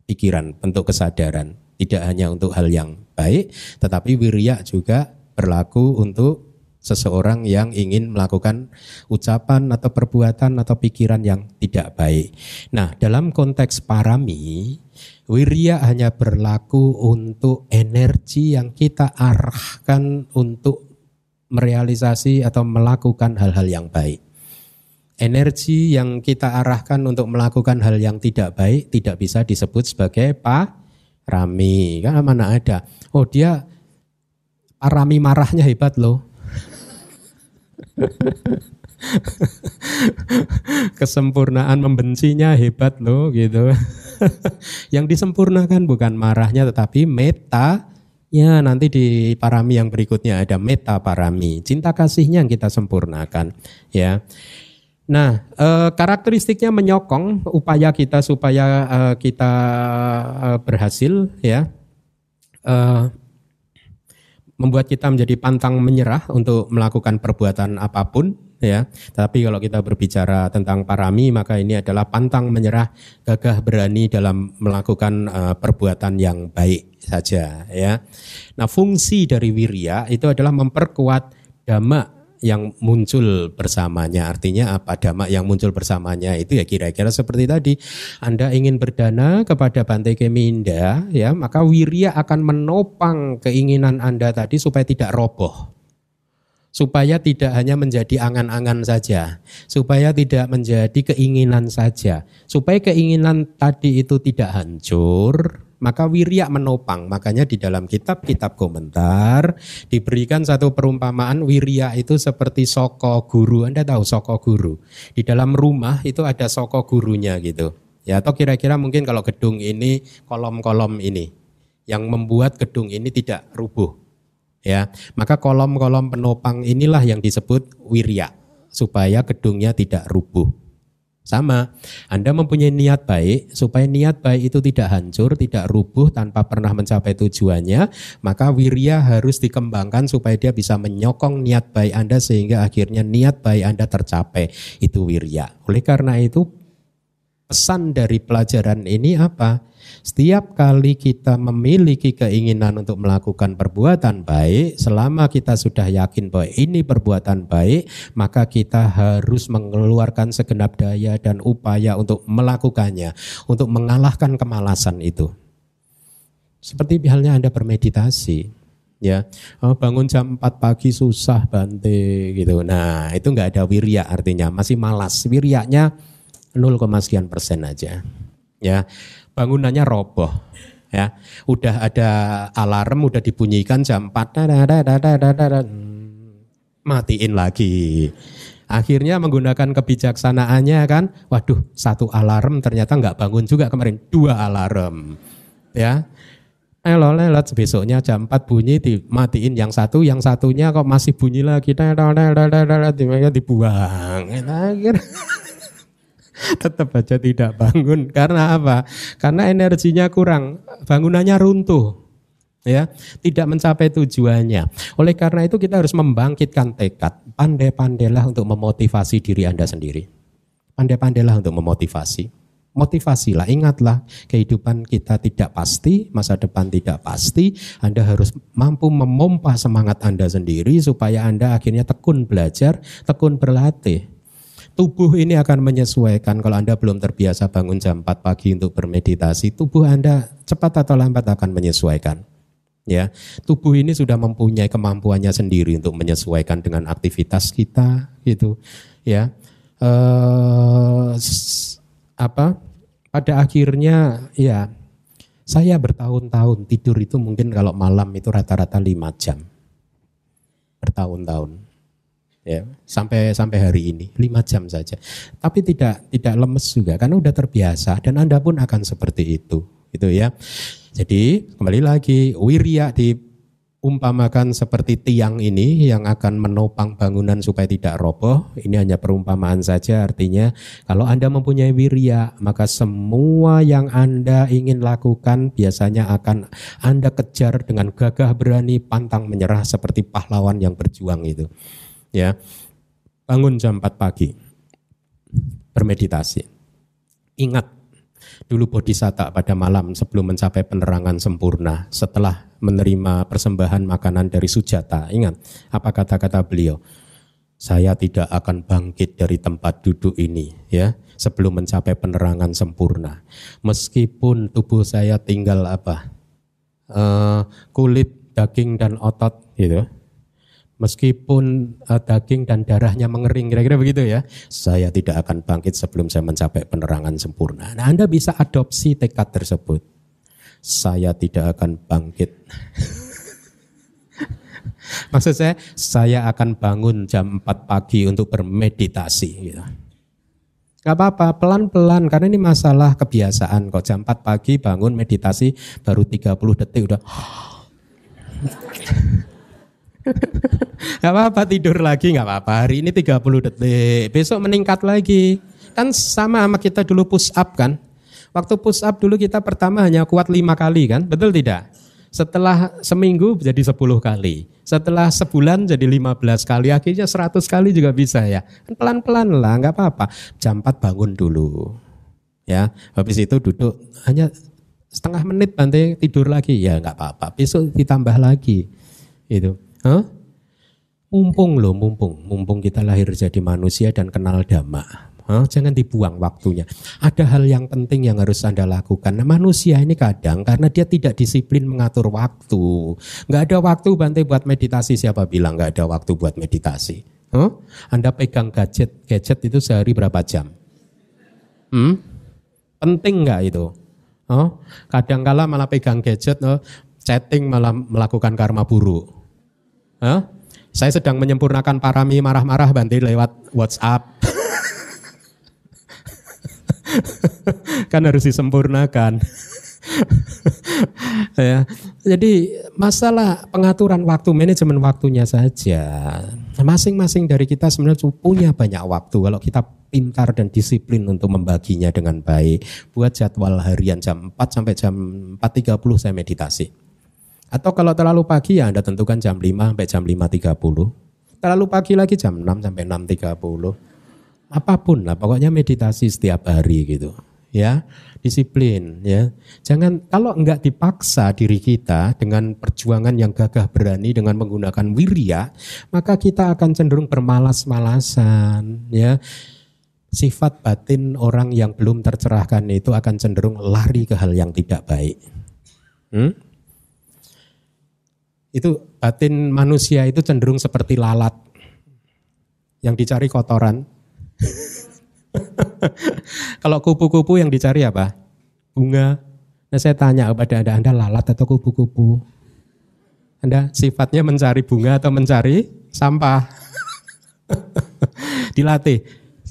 pikiran, bentuk kesadaran. Tidak hanya untuk hal yang baik, tetapi wirya juga berlaku untuk seseorang yang ingin melakukan ucapan atau perbuatan atau pikiran yang tidak baik. Nah, dalam konteks parami, wirya hanya berlaku untuk energi yang kita arahkan untuk merealisasi atau melakukan hal-hal yang baik. Energi yang kita arahkan untuk melakukan hal yang tidak baik tidak bisa disebut sebagai parami. Kan mana ada? Oh, dia parami marahnya hebat loh Kesempurnaan membencinya hebat loh gitu. Yang disempurnakan bukan marahnya tetapi meta Ya, nanti di parami yang berikutnya ada meta parami. Cinta kasihnya yang kita sempurnakan, ya. Nah, e, karakteristiknya menyokong upaya kita supaya e, kita e, berhasil, ya. E, membuat kita menjadi pantang menyerah untuk melakukan perbuatan apa pun, ya. Tapi kalau kita berbicara tentang parami maka ini adalah pantang menyerah, gagah berani dalam melakukan uh, perbuatan yang baik saja ya. Nah, fungsi dari wirya itu adalah memperkuat dhamma yang muncul bersamanya. Artinya apa? Dhamma yang muncul bersamanya itu ya kira-kira seperti tadi. Anda ingin berdana kepada Bante Keminda, ya, maka wirya akan menopang keinginan Anda tadi supaya tidak roboh supaya tidak hanya menjadi angan-angan saja, supaya tidak menjadi keinginan saja, supaya keinginan tadi itu tidak hancur, maka wirya menopang. Makanya di dalam kitab-kitab komentar diberikan satu perumpamaan wirya itu seperti soko guru. Anda tahu soko guru? Di dalam rumah itu ada soko gurunya gitu. Ya atau kira-kira mungkin kalau gedung ini kolom-kolom ini yang membuat gedung ini tidak rubuh ya maka kolom-kolom penopang inilah yang disebut wirya supaya gedungnya tidak rubuh sama. Anda mempunyai niat baik supaya niat baik itu tidak hancur tidak rubuh tanpa pernah mencapai tujuannya maka wirya harus dikembangkan supaya dia bisa menyokong niat baik Anda sehingga akhirnya niat baik Anda tercapai. Itu wirya. Oleh karena itu pesan dari pelajaran ini apa setiap kali kita memiliki keinginan untuk melakukan perbuatan baik, selama kita sudah yakin bahwa ini perbuatan baik, maka kita harus mengeluarkan segenap daya dan upaya untuk melakukannya, untuk mengalahkan kemalasan itu. Seperti halnya Anda bermeditasi, ya. Oh, bangun jam 4 pagi susah bante gitu. Nah itu nggak ada wirya artinya masih malas. Wiryanya 0, sekian persen aja ya bangunannya roboh ya. Udah ada alarm udah dibunyikan jam 4 matiin lagi. Akhirnya menggunakan kebijaksanaannya kan. Waduh satu alarm ternyata nggak bangun juga kemarin. Dua alarm ya. Elo lelet besoknya jam 4 bunyi dimatiin yang satu, yang satunya kok masih bunyi lagi, dibuang. tetap aja tidak bangun. Karena apa? Karena energinya kurang, bangunannya runtuh. Ya, tidak mencapai tujuannya. Oleh karena itu kita harus membangkitkan tekad. Pandai-pandailah untuk memotivasi diri Anda sendiri. Pandai-pandailah untuk memotivasi. Motivasilah, ingatlah kehidupan kita tidak pasti, masa depan tidak pasti. Anda harus mampu memompa semangat Anda sendiri supaya Anda akhirnya tekun belajar, tekun berlatih tubuh ini akan menyesuaikan kalau Anda belum terbiasa bangun jam 4 pagi untuk bermeditasi, tubuh Anda cepat atau lambat akan menyesuaikan. Ya, tubuh ini sudah mempunyai kemampuannya sendiri untuk menyesuaikan dengan aktivitas kita gitu. Ya. Eh apa? Pada akhirnya ya saya bertahun-tahun tidur itu mungkin kalau malam itu rata-rata 5 jam. Bertahun-tahun ya. Sampai sampai hari ini lima jam saja. Tapi tidak tidak lemes juga karena udah terbiasa dan anda pun akan seperti itu itu ya. Jadi kembali lagi wirya di umpamakan seperti tiang ini yang akan menopang bangunan supaya tidak roboh. Ini hanya perumpamaan saja artinya kalau Anda mempunyai wirya maka semua yang Anda ingin lakukan biasanya akan Anda kejar dengan gagah berani pantang menyerah seperti pahlawan yang berjuang itu ya. Bangun jam 4 pagi. Bermeditasi. Ingat dulu bodhisatta pada malam sebelum mencapai penerangan sempurna setelah menerima persembahan makanan dari sujata ingat apa kata-kata beliau? Saya tidak akan bangkit dari tempat duduk ini ya sebelum mencapai penerangan sempurna. Meskipun tubuh saya tinggal apa? Uh, kulit daging dan otot gitu meskipun uh, daging dan darahnya mengering kira-kira begitu ya. Saya tidak akan bangkit sebelum saya mencapai penerangan sempurna. Nah Anda bisa adopsi tekad tersebut. Saya tidak akan bangkit. Maksud saya saya akan bangun jam 4 pagi untuk bermeditasi gitu. Gak apa-apa, pelan-pelan karena ini masalah kebiasaan. Kok jam 4 pagi bangun meditasi baru 30 detik udah Gak apa-apa tidur lagi gak apa-apa. Hari ini 30 detik, besok meningkat lagi. Kan sama sama kita dulu push up kan. Waktu push up dulu kita pertama hanya kuat lima kali kan, betul tidak? Setelah seminggu jadi 10 kali. Setelah sebulan jadi 15 kali. Akhirnya 100 kali juga bisa ya. Kan pelan-pelan lah, nggak apa-apa. Jam 4 bangun dulu. Ya, habis itu duduk hanya setengah menit nanti tidur lagi. Ya nggak apa-apa. Besok ditambah lagi. Itu. Huh? Mumpung loh, mumpung. Mumpung kita lahir jadi manusia dan kenal dhamma. Oh, jangan dibuang waktunya. Ada hal yang penting yang harus Anda lakukan. Nah, manusia ini kadang karena dia tidak disiplin mengatur waktu. Nggak ada waktu Bante buat meditasi. Siapa bilang nggak ada waktu buat meditasi? Oh? Anda pegang gadget, gadget itu sehari berapa jam? Hmm? Penting nggak itu? Oh, kadang kala malah pegang gadget, chatting malah melakukan karma buruk. Huh? Saya sedang menyempurnakan parami marah-marah Bante lewat WhatsApp. kan harus disempurnakan. ya. Jadi masalah pengaturan waktu, manajemen waktunya saja. Masing-masing dari kita sebenarnya punya banyak waktu kalau kita pintar dan disiplin untuk membaginya dengan baik. Buat jadwal harian jam 4 sampai jam 4.30 saya meditasi. Atau kalau terlalu pagi ya Anda tentukan jam 5 sampai jam 5.30. Terlalu pagi lagi jam 6 sampai 6.30 apa pun lah pokoknya meditasi setiap hari gitu ya. Disiplin ya. Jangan kalau enggak dipaksa diri kita dengan perjuangan yang gagah berani dengan menggunakan wirya maka kita akan cenderung bermalas-malasan ya. Sifat batin orang yang belum tercerahkan itu akan cenderung lari ke hal yang tidak baik. Hmm? Itu batin manusia itu cenderung seperti lalat yang dicari kotoran Kalau kupu-kupu yang dicari apa? Bunga. Nah saya tanya kepada Anda, Anda lalat atau kupu-kupu? Anda sifatnya mencari bunga atau mencari sampah? Dilatih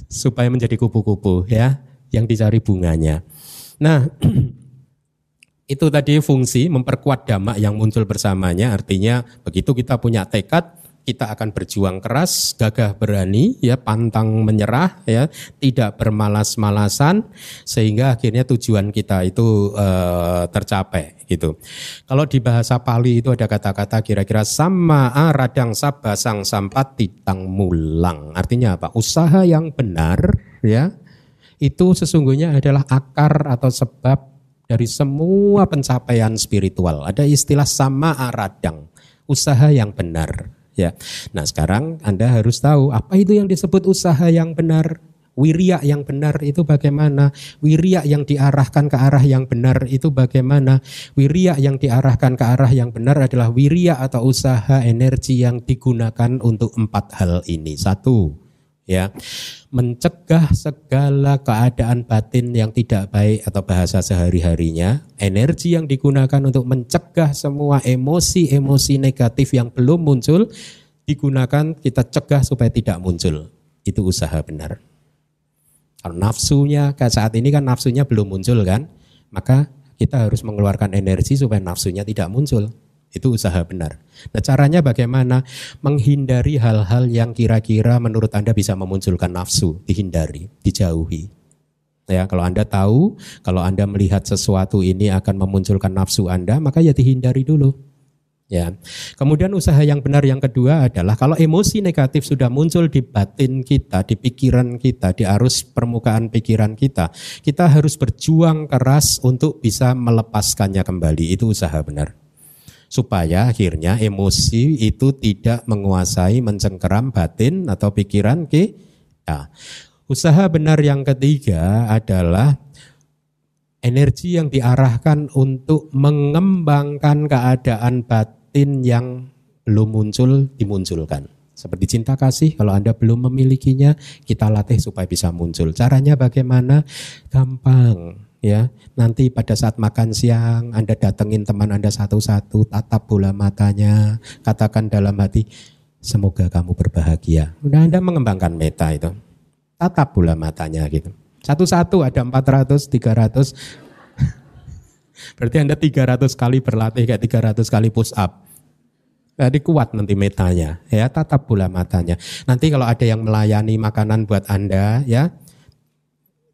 supaya menjadi kupu-kupu ya, yang dicari bunganya. Nah, itu tadi fungsi memperkuat damak yang muncul bersamanya, artinya begitu kita punya tekad, kita akan berjuang keras, gagah berani, ya pantang menyerah, ya tidak bermalas-malasan, sehingga akhirnya tujuan kita itu uh, tercapai, gitu. Kalau di bahasa Pali itu ada kata-kata kira-kira sama radang sabasang sampat titang mulang. Artinya apa? Usaha yang benar, ya itu sesungguhnya adalah akar atau sebab dari semua pencapaian spiritual. Ada istilah sama aradang, usaha yang benar. Ya. Nah, sekarang Anda harus tahu apa itu yang disebut usaha yang benar. Wirya yang benar itu bagaimana? Wirya yang diarahkan ke arah yang benar itu bagaimana? Wirya yang diarahkan ke arah yang benar adalah wirya atau usaha energi yang digunakan untuk empat hal ini. Satu, ya. Mencegah segala keadaan batin yang tidak baik atau bahasa sehari-harinya energi yang digunakan untuk mencegah semua emosi-emosi negatif yang belum muncul digunakan kita cegah supaya tidak muncul. Itu usaha benar. Kalau nafsunya saat ini kan nafsunya belum muncul kan maka kita harus mengeluarkan energi supaya nafsunya tidak muncul itu usaha benar. Nah caranya bagaimana? Menghindari hal-hal yang kira-kira menurut Anda bisa memunculkan nafsu. Dihindari, dijauhi. Ya, kalau Anda tahu, kalau Anda melihat sesuatu ini akan memunculkan nafsu Anda, maka ya dihindari dulu. Ya. Kemudian usaha yang benar yang kedua adalah kalau emosi negatif sudah muncul di batin kita, di pikiran kita, di arus permukaan pikiran kita, kita harus berjuang keras untuk bisa melepaskannya kembali. Itu usaha benar supaya akhirnya emosi itu tidak menguasai mencengkeram batin atau pikiran kita. Usaha benar yang ketiga adalah energi yang diarahkan untuk mengembangkan keadaan batin yang belum muncul dimunculkan. Seperti cinta kasih, kalau Anda belum memilikinya, kita latih supaya bisa muncul. Caranya bagaimana? Gampang ya nanti pada saat makan siang Anda datengin teman Anda satu-satu tatap bola matanya katakan dalam hati semoga kamu berbahagia. Udah Anda mengembangkan meta itu. Tatap bola matanya gitu. Satu-satu ada 400 300 berarti Anda 300 kali berlatih kayak 300 kali push up. Jadi kuat nanti metanya, ya tatap bola matanya. Nanti kalau ada yang melayani makanan buat Anda, ya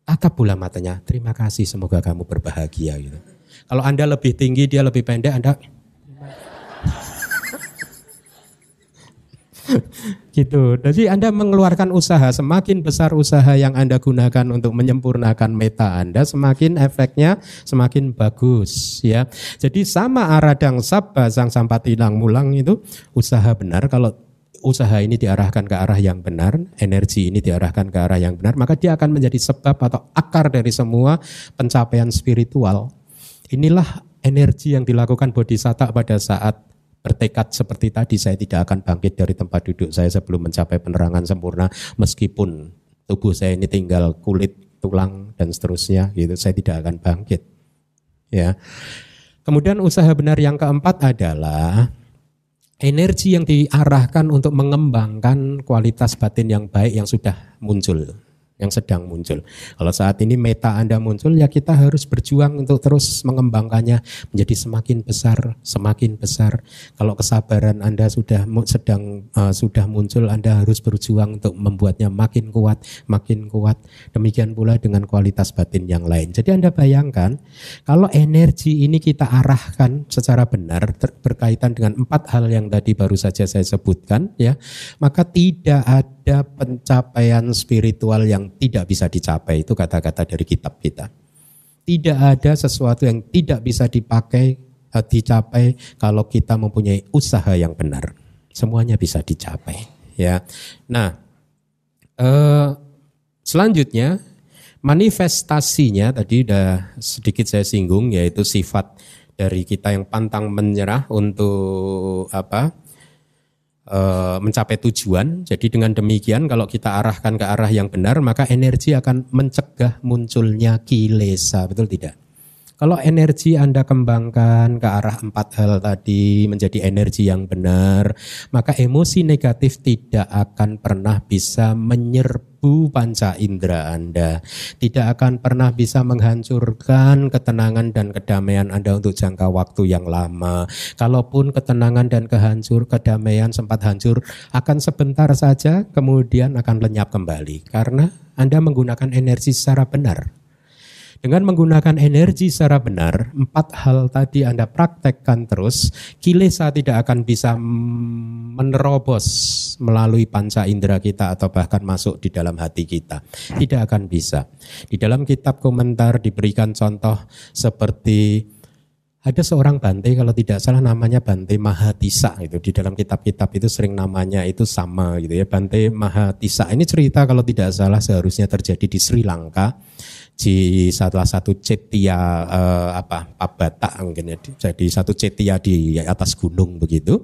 tatap bola matanya. Terima kasih, semoga kamu berbahagia gitu. Kalau Anda lebih tinggi, dia lebih pendek, Anda gitu. Jadi Anda mengeluarkan usaha, semakin besar usaha yang Anda gunakan untuk menyempurnakan meta Anda, semakin efeknya semakin bagus ya. Jadi sama aradang sabba sang sampat hilang mulang itu usaha benar kalau usaha ini diarahkan ke arah yang benar, energi ini diarahkan ke arah yang benar, maka dia akan menjadi sebab atau akar dari semua pencapaian spiritual. Inilah energi yang dilakukan bodhisatta pada saat bertekad seperti tadi saya tidak akan bangkit dari tempat duduk saya sebelum mencapai penerangan sempurna meskipun tubuh saya ini tinggal kulit, tulang dan seterusnya gitu saya tidak akan bangkit. Ya. Kemudian usaha benar yang keempat adalah energi yang diarahkan untuk mengembangkan kualitas batin yang baik yang sudah muncul yang sedang muncul. Kalau saat ini meta Anda muncul, ya kita harus berjuang untuk terus mengembangkannya menjadi semakin besar, semakin besar. Kalau kesabaran Anda sudah sedang uh, sudah muncul, Anda harus berjuang untuk membuatnya makin kuat, makin kuat. Demikian pula dengan kualitas batin yang lain. Jadi Anda bayangkan, kalau energi ini kita arahkan secara benar berkaitan dengan empat hal yang tadi baru saja saya sebutkan, ya, maka tidak ada pencapaian spiritual yang tidak bisa dicapai. Itu kata-kata dari kitab kita. Tidak ada sesuatu yang tidak bisa dipakai, eh, dicapai kalau kita mempunyai usaha yang benar. Semuanya bisa dicapai. Ya, nah eh, selanjutnya manifestasinya tadi sudah sedikit saya singgung yaitu sifat dari kita yang pantang menyerah untuk apa e, mencapai tujuan. Jadi dengan demikian kalau kita arahkan ke arah yang benar maka energi akan mencegah munculnya kilesa, betul tidak? Kalau energi Anda kembangkan ke arah empat hal tadi menjadi energi yang benar, maka emosi negatif tidak akan pernah bisa menyerbu panca indera Anda. Tidak akan pernah bisa menghancurkan ketenangan dan kedamaian Anda untuk jangka waktu yang lama. Kalaupun ketenangan dan kehancur, kedamaian sempat hancur, akan sebentar saja kemudian akan lenyap kembali. Karena Anda menggunakan energi secara benar. Dengan menggunakan energi secara benar, empat hal tadi Anda praktekkan terus, kilesa tidak akan bisa menerobos melalui panca indera kita atau bahkan masuk di dalam hati kita. Tidak akan bisa. Di dalam kitab komentar diberikan contoh seperti ada seorang Bante kalau tidak salah namanya Bante Mahatisa itu di dalam kitab-kitab itu sering namanya itu sama gitu ya Bante Mahatisa ini cerita kalau tidak salah seharusnya terjadi di Sri Lanka di salah satu cetia eh, apa Pabata mungkin ya jadi satu cetia di atas gunung begitu.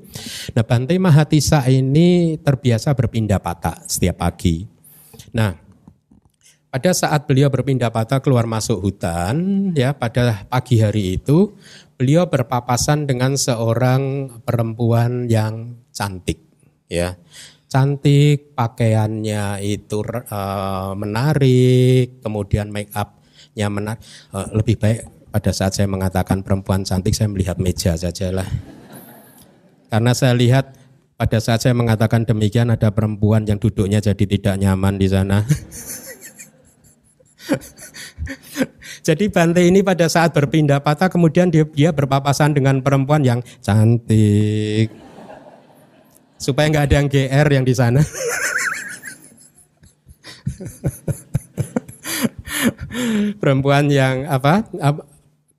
Nah Bante Mahatisa ini terbiasa berpindah patah setiap pagi. Nah pada saat beliau berpindah patah keluar masuk hutan ya pada pagi hari itu beliau berpapasan dengan seorang perempuan yang cantik ya cantik, pakaiannya itu uh, menarik, kemudian make upnya menarik. Uh, lebih baik pada saat saya mengatakan perempuan cantik saya melihat meja saja lah. Karena saya lihat pada saat saya mengatakan demikian ada perempuan yang duduknya jadi tidak nyaman di sana. Jadi Bante ini pada saat berpindah patah kemudian dia, dia berpapasan dengan perempuan yang cantik supaya nggak ada yang GR yang di sana. perempuan yang apa?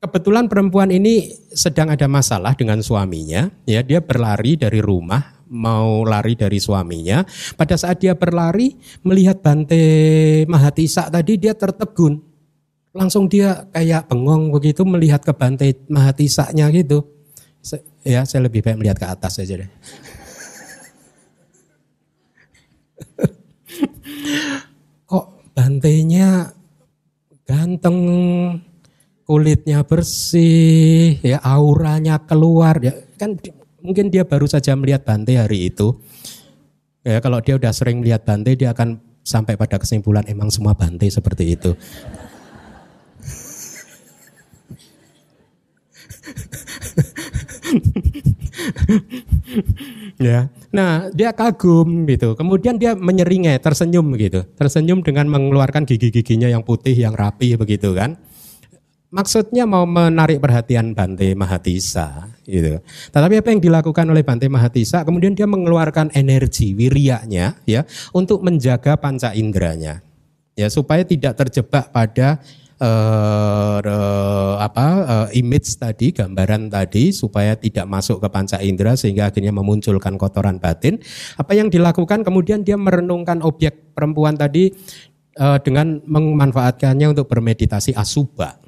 Kebetulan perempuan ini sedang ada masalah dengan suaminya, ya dia berlari dari rumah mau lari dari suaminya. Pada saat dia berlari melihat Bante Mahatisa tadi dia tertegun. Langsung dia kayak bengong begitu melihat ke Bante Mahatisanya gitu. Ya saya lebih baik melihat ke atas saja deh. Kok bantainya ganteng, kulitnya bersih, ya auranya keluar, ya kan mungkin dia baru saja melihat Bante hari itu. Ya kalau dia udah sering melihat Bante dia akan sampai pada kesimpulan emang semua Bante seperti itu. ya. Nah, dia kagum gitu. Kemudian dia menyeringai, tersenyum gitu. Tersenyum dengan mengeluarkan gigi-giginya yang putih, yang rapi begitu kan. Maksudnya mau menarik perhatian Bante Mahatisa gitu. Tetapi apa yang dilakukan oleh Bante Mahatisa kemudian dia mengeluarkan energi wirianya ya untuk menjaga panca inderanya. Ya supaya tidak terjebak pada uh, apa uh, image tadi, gambaran tadi supaya tidak masuk ke panca indera sehingga akhirnya memunculkan kotoran batin. Apa yang dilakukan kemudian dia merenungkan objek perempuan tadi uh, dengan memanfaatkannya untuk bermeditasi asuba.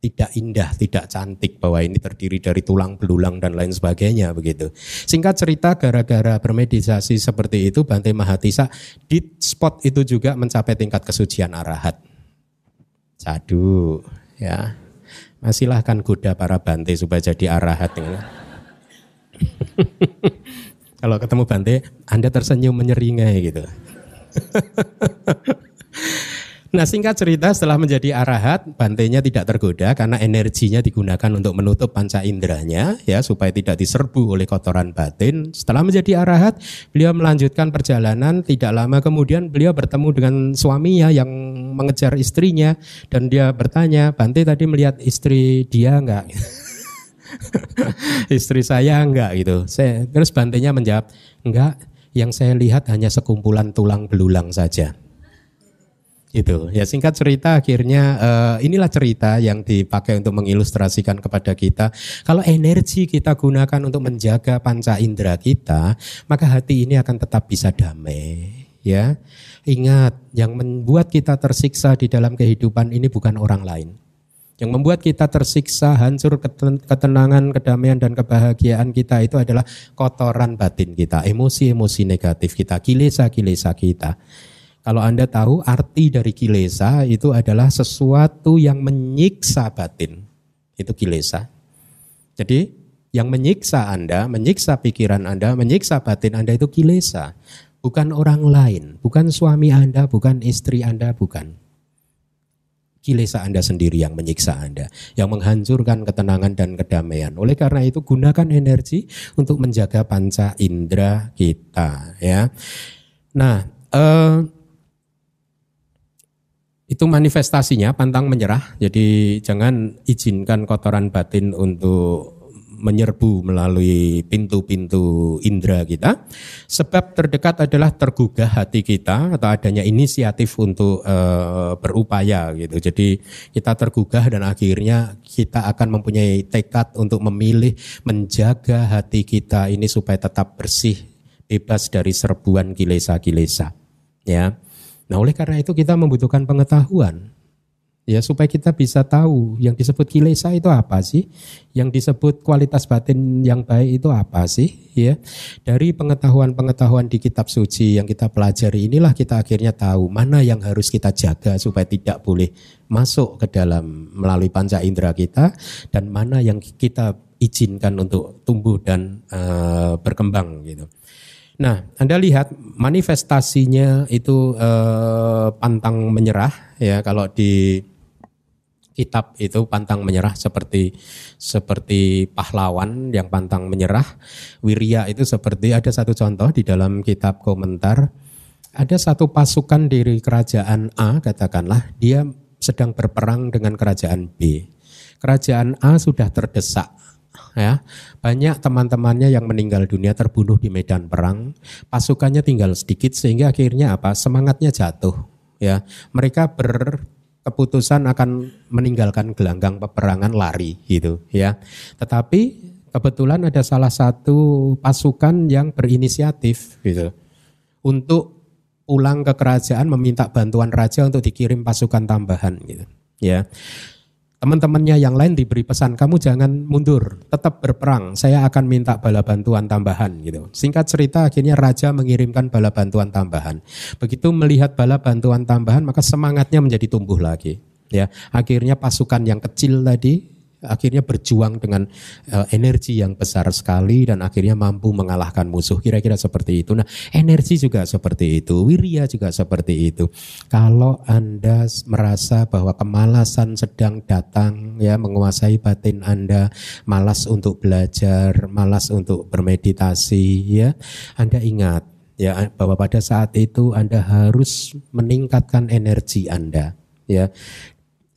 Tidak indah, tidak cantik bahwa ini terdiri dari tulang belulang dan lain sebagainya begitu. Singkat cerita gara-gara bermeditasi seperti itu Bante Mahatisa di spot itu juga mencapai tingkat kesucian arahat. Sadu, ya. Masihlah akan goda para bante supaya jadi arahat. Ya. Kalau ketemu bante, Anda tersenyum menyeringai gitu. Nah singkat cerita setelah menjadi arahat, bantenya tidak tergoda karena energinya digunakan untuk menutup panca inderanya ya supaya tidak diserbu oleh kotoran batin. Setelah menjadi arahat, beliau melanjutkan perjalanan. Tidak lama kemudian beliau bertemu dengan suaminya yang mengejar istrinya dan dia bertanya, Bante tadi melihat istri dia enggak? istri saya enggak gitu. Saya, terus bantenya menjawab, enggak. Yang saya lihat hanya sekumpulan tulang belulang saja. Itu ya singkat cerita akhirnya uh, inilah cerita yang dipakai untuk mengilustrasikan kepada kita kalau energi kita gunakan untuk menjaga panca indera kita maka hati ini akan tetap bisa damai ya. Ingat yang membuat kita tersiksa di dalam kehidupan ini bukan orang lain. Yang membuat kita tersiksa, hancur ketenangan, kedamaian dan kebahagiaan kita itu adalah kotoran batin kita, emosi-emosi negatif kita, kilesa-kilesa kita. Kalau Anda tahu arti dari kilesa itu adalah sesuatu yang menyiksa batin. Itu kilesa. Jadi yang menyiksa Anda, menyiksa pikiran Anda, menyiksa batin Anda itu kilesa. Bukan orang lain, bukan suami Anda, bukan istri Anda, bukan. Kilesa Anda sendiri yang menyiksa Anda, yang menghancurkan ketenangan dan kedamaian. Oleh karena itu gunakan energi untuk menjaga panca indera kita, ya. Nah, eh, itu manifestasinya pantang menyerah. Jadi jangan izinkan kotoran batin untuk menyerbu melalui pintu-pintu indera kita. Sebab terdekat adalah tergugah hati kita atau adanya inisiatif untuk e, berupaya gitu. Jadi kita tergugah dan akhirnya kita akan mempunyai tekad untuk memilih menjaga hati kita ini supaya tetap bersih, bebas dari serbuan kilesa-kilesa. Ya. Nah, oleh karena itu kita membutuhkan pengetahuan. Ya, supaya kita bisa tahu yang disebut kilesa itu apa sih? Yang disebut kualitas batin yang baik itu apa sih? Ya. Dari pengetahuan-pengetahuan di kitab suci yang kita pelajari inilah kita akhirnya tahu mana yang harus kita jaga supaya tidak boleh masuk ke dalam melalui panca indera kita dan mana yang kita izinkan untuk tumbuh dan uh, berkembang gitu. Nah, Anda lihat manifestasinya itu eh, pantang menyerah ya kalau di kitab itu pantang menyerah seperti seperti pahlawan yang pantang menyerah. Wirya itu seperti ada satu contoh di dalam kitab komentar ada satu pasukan dari kerajaan A katakanlah dia sedang berperang dengan kerajaan B. Kerajaan A sudah terdesak ya. Banyak teman-temannya yang meninggal dunia terbunuh di medan perang. Pasukannya tinggal sedikit sehingga akhirnya apa? Semangatnya jatuh ya. Mereka berkeputusan akan meninggalkan gelanggang peperangan lari gitu ya. Tetapi kebetulan ada salah satu pasukan yang berinisiatif gitu untuk pulang ke kerajaan meminta bantuan raja untuk dikirim pasukan tambahan gitu ya Teman-temannya yang lain diberi pesan, kamu jangan mundur, tetap berperang. Saya akan minta bala bantuan tambahan gitu. Singkat cerita akhirnya raja mengirimkan bala bantuan tambahan. Begitu melihat bala bantuan tambahan maka semangatnya menjadi tumbuh lagi. Ya, akhirnya pasukan yang kecil tadi akhirnya berjuang dengan uh, energi yang besar sekali dan akhirnya mampu mengalahkan musuh. Kira-kira seperti itu. Nah, energi juga seperti itu, wirya juga seperti itu. Kalau Anda merasa bahwa kemalasan sedang datang ya menguasai batin Anda, malas untuk belajar, malas untuk bermeditasi ya, Anda ingat ya bahwa pada saat itu Anda harus meningkatkan energi Anda ya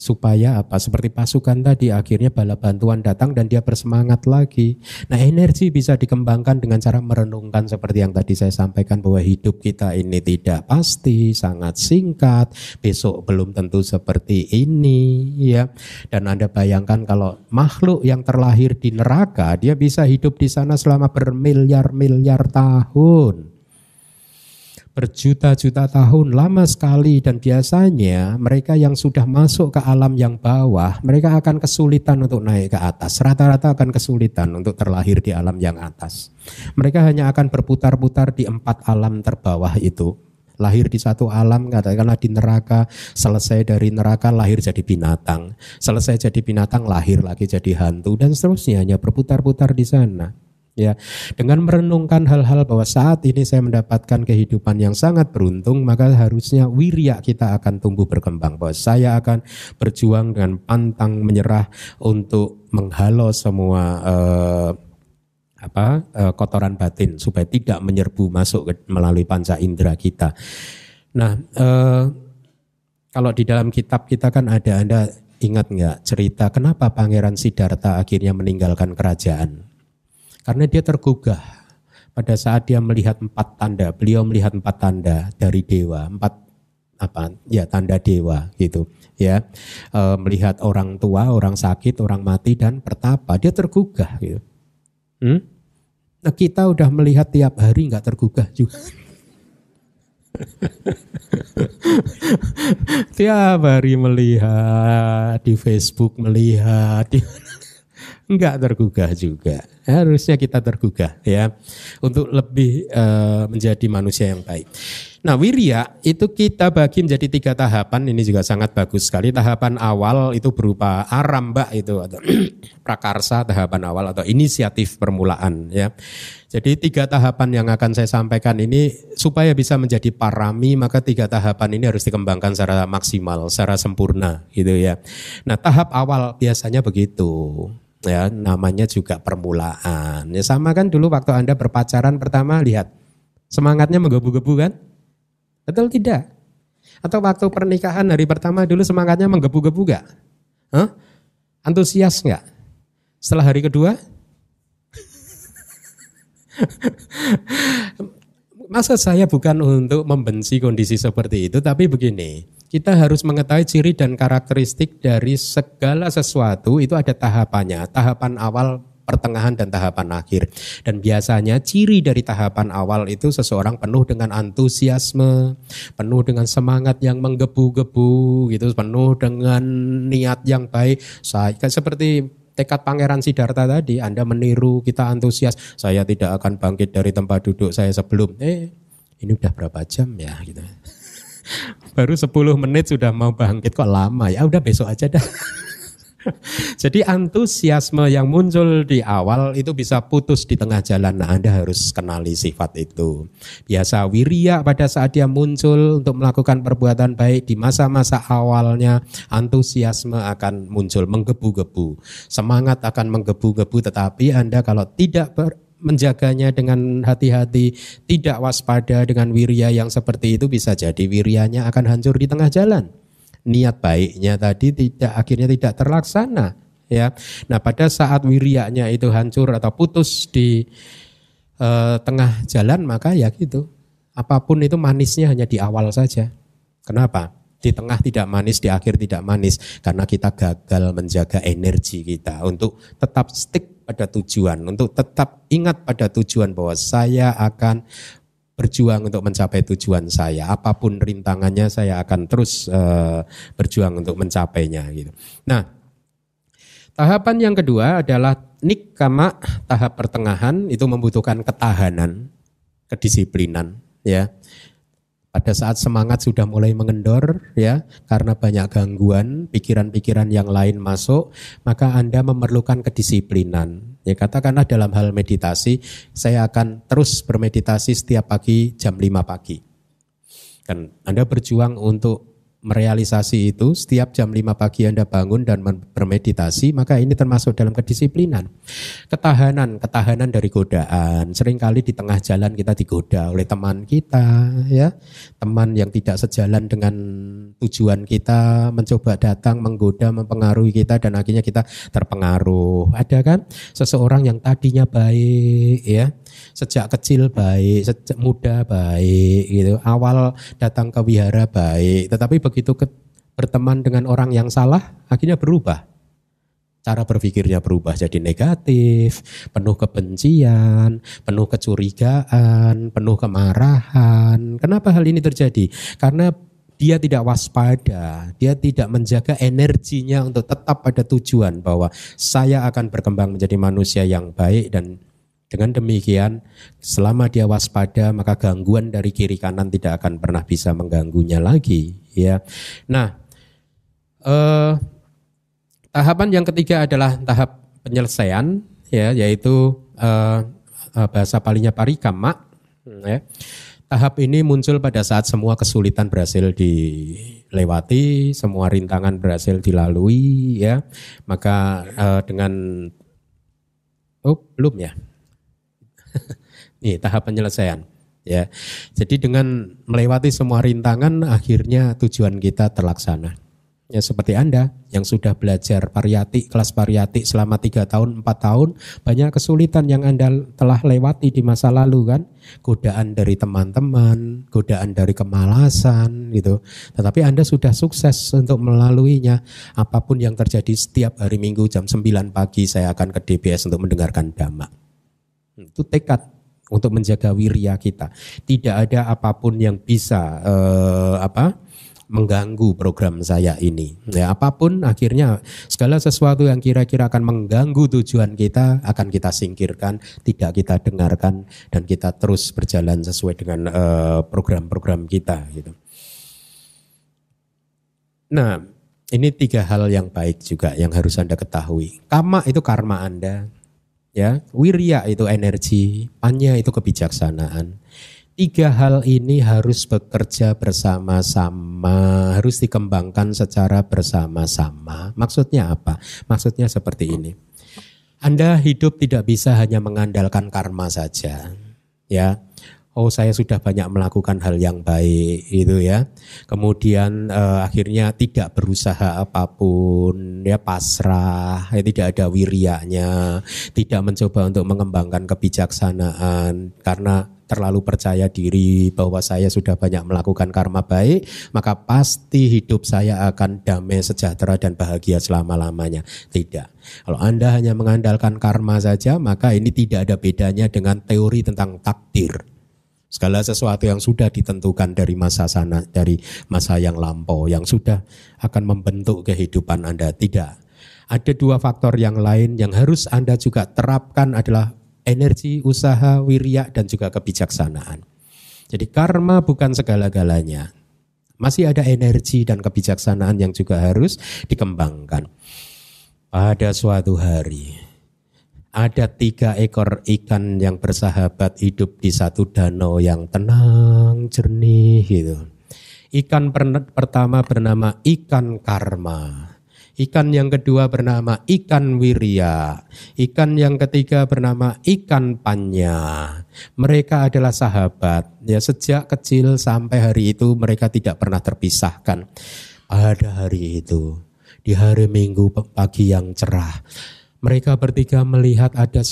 supaya apa seperti pasukan tadi akhirnya bala bantuan datang dan dia bersemangat lagi. Nah, energi bisa dikembangkan dengan cara merenungkan seperti yang tadi saya sampaikan bahwa hidup kita ini tidak pasti, sangat singkat, besok belum tentu seperti ini ya. Dan Anda bayangkan kalau makhluk yang terlahir di neraka dia bisa hidup di sana selama bermiliar-miliar tahun berjuta-juta tahun lama sekali dan biasanya mereka yang sudah masuk ke alam yang bawah mereka akan kesulitan untuk naik ke atas. Rata-rata akan kesulitan untuk terlahir di alam yang atas. Mereka hanya akan berputar-putar di empat alam terbawah itu. Lahir di satu alam katakanlah di neraka selesai dari neraka lahir jadi binatang. Selesai jadi binatang lahir lagi jadi hantu dan seterusnya. Hanya berputar-putar di sana Ya, dengan merenungkan hal-hal bahwa saat ini saya mendapatkan kehidupan yang sangat beruntung, maka harusnya wirya kita akan tumbuh berkembang. Bahwa saya akan berjuang dengan pantang menyerah untuk menghalau semua eh, apa eh, kotoran batin supaya tidak menyerbu masuk ke, melalui panca indera kita. Nah, eh, kalau di dalam kitab kita kan ada Anda ingat nggak cerita kenapa Pangeran Siddhartha akhirnya meninggalkan kerajaan? Karena dia tergugah pada saat dia melihat empat tanda, beliau melihat empat tanda dari dewa, empat apa ya tanda dewa gitu ya e, melihat orang tua, orang sakit, orang mati dan pertapa dia tergugah gitu. Hmm? Nah kita udah melihat tiap hari nggak tergugah juga. tiap hari melihat di Facebook melihat di enggak tergugah juga. Harusnya kita tergugah ya untuk lebih uh, menjadi manusia yang baik. Nah, wirya itu kita bagi menjadi tiga tahapan. Ini juga sangat bagus sekali. Tahapan awal itu berupa aramba itu atau prakarsa tahapan awal atau inisiatif permulaan ya. Jadi tiga tahapan yang akan saya sampaikan ini supaya bisa menjadi parami maka tiga tahapan ini harus dikembangkan secara maksimal, secara sempurna gitu ya. Nah, tahap awal biasanya begitu ya namanya juga permulaan. Ya sama kan dulu waktu Anda berpacaran pertama lihat semangatnya menggebu-gebu kan? Betul tidak? Atau waktu pernikahan hari pertama dulu semangatnya menggebu-gebu gak? Huh? Antusias nggak? Setelah hari kedua? Masa saya bukan untuk membenci kondisi seperti itu, tapi begini, kita harus mengetahui ciri dan karakteristik dari segala sesuatu itu ada tahapannya. Tahapan awal, pertengahan dan tahapan akhir. Dan biasanya ciri dari tahapan awal itu seseorang penuh dengan antusiasme, penuh dengan semangat yang menggebu-gebu gitu, penuh dengan niat yang baik. Saya seperti tekad Pangeran Siddhartha tadi, Anda meniru, kita antusias, saya tidak akan bangkit dari tempat duduk saya sebelum. Eh, ini udah berapa jam ya gitu. Baru 10 menit sudah mau bangkit kok lama ya udah besok aja dah. Jadi antusiasme yang muncul di awal itu bisa putus di tengah jalan. Nah, Anda harus kenali sifat itu. Biasa wirya pada saat dia muncul untuk melakukan perbuatan baik di masa-masa awalnya, antusiasme akan muncul menggebu-gebu. Semangat akan menggebu-gebu tetapi Anda kalau tidak ber, menjaganya dengan hati-hati, tidak waspada dengan wirya yang seperti itu bisa jadi wiryanya akan hancur di tengah jalan. Niat baiknya tadi tidak akhirnya tidak terlaksana, ya. Nah, pada saat wiryanya itu hancur atau putus di uh, tengah jalan maka ya gitu. Apa pun itu manisnya hanya di awal saja. Kenapa? Di tengah tidak manis, di akhir tidak manis karena kita gagal menjaga energi kita untuk tetap stick pada tujuan, untuk tetap ingat pada tujuan bahwa saya akan berjuang untuk mencapai tujuan saya. Apa pun rintangannya saya akan terus uh, berjuang untuk mencapainya gitu. Nah, tahapan yang kedua adalah nikama tahap pertengahan itu membutuhkan ketahanan, kedisiplinan ya. Pada saat semangat sudah mulai mengendor ya karena banyak gangguan, pikiran-pikiran yang lain masuk, maka Anda memerlukan kedisiplinan. Ya katakanlah dalam hal meditasi, saya akan terus bermeditasi setiap pagi jam 5 pagi. Dan Anda berjuang untuk merealisasi itu setiap jam 5 pagi Anda bangun dan bermeditasi maka ini termasuk dalam kedisiplinan. Ketahanan ketahanan dari godaan. Seringkali di tengah jalan kita digoda oleh teman kita ya. Teman yang tidak sejalan dengan tujuan kita mencoba datang menggoda mempengaruhi kita dan akhirnya kita terpengaruh. Ada kan? Seseorang yang tadinya baik ya sejak kecil baik, sejak muda baik gitu. Awal datang ke wihara baik, tetapi begitu ke, berteman dengan orang yang salah, akhirnya berubah. Cara berpikirnya berubah jadi negatif, penuh kebencian, penuh kecurigaan, penuh kemarahan. Kenapa hal ini terjadi? Karena dia tidak waspada, dia tidak menjaga energinya untuk tetap pada tujuan bahwa saya akan berkembang menjadi manusia yang baik dan dengan demikian, selama dia waspada, maka gangguan dari kiri kanan tidak akan pernah bisa mengganggunya lagi. Ya, nah eh, tahapan yang ketiga adalah tahap penyelesaian, ya, yaitu eh, eh bahasa palingnya parikama. Ya. Tahap ini muncul pada saat semua kesulitan berhasil dilewati, semua rintangan berhasil dilalui, ya. Maka eh, dengan oh belum ya Nih tahap penyelesaian. Ya, jadi dengan melewati semua rintangan, akhirnya tujuan kita terlaksana. Ya seperti Anda yang sudah belajar pariyati, kelas pariyati selama tiga tahun, empat tahun, banyak kesulitan yang Anda telah lewati di masa lalu kan. Godaan dari teman-teman, godaan dari kemalasan gitu. Tetapi Anda sudah sukses untuk melaluinya. Apa pun yang terjadi setiap hari Minggu jam 9 pagi saya akan ke DBS untuk mendengarkan dhamma. Itu tekad untuk menjaga wirya kita. Tidak ada apa pun yang bisa uh, apa mengganggu program saya ini. Ya, apa pun akhirnya segala sesuatu yang kira-kira akan mengganggu tujuan kita akan kita singkirkan, tidak kita dengarkan dan kita terus berjalan sesuai dengan eh, program-program kita gitu. Nah, ini tiga hal yang baik juga yang harus Anda ketahui. Kama itu karma Anda, Ya, wirya itu energi, panya itu kebijaksanaan. Tiga hal ini harus bekerja bersama-sama, harus dikembangkan secara bersama-sama. Maksudnya apa? Maksudnya seperti ini. Anda hidup tidak bisa hanya mengandalkan karma saja. Ya, oh saya sudah banyak melakukan hal yang baik itu ya. Kemudian uh, akhirnya tidak berusaha apa pun, ya pasrah, ya tidak ada wirianya, tidak mencoba untuk mengembangkan kebijaksanaan karena terlalu percaya diri bahwa saya sudah banyak melakukan karma baik, maka pasti hidup saya akan damai, sejahtera dan bahagia selama-lamanya. Tidak. Kalau Anda hanya mengandalkan karma saja, maka ini tidak ada bedanya dengan teori tentang takdir. Segala sesuatu yang sudah ditentukan dari masa sana, dari masa yang lampau, yang sudah akan membentuk kehidupan Anda. Tidak. Ada dua faktor yang lain yang harus Anda juga terapkan adalah energi, usaha, wirya, dan juga kebijaksanaan. Jadi karma bukan segala-galanya. Masih ada energi dan kebijaksanaan yang juga harus dikembangkan. Pada suatu hari, ada tiga ekor ikan yang bersahabat hidup di satu danau yang tenang, jernih gitu. Ikan pertama bernama ikan karma. Ikan yang kedua bernama ikan wirya. Ikan yang ketiga bernama ikan panya. Mereka adalah sahabat. Ya sejak kecil sampai hari itu mereka tidak pernah terpisahkan. Pada hari itu, di hari Minggu pagi yang cerah, mereka bertiga melihat ada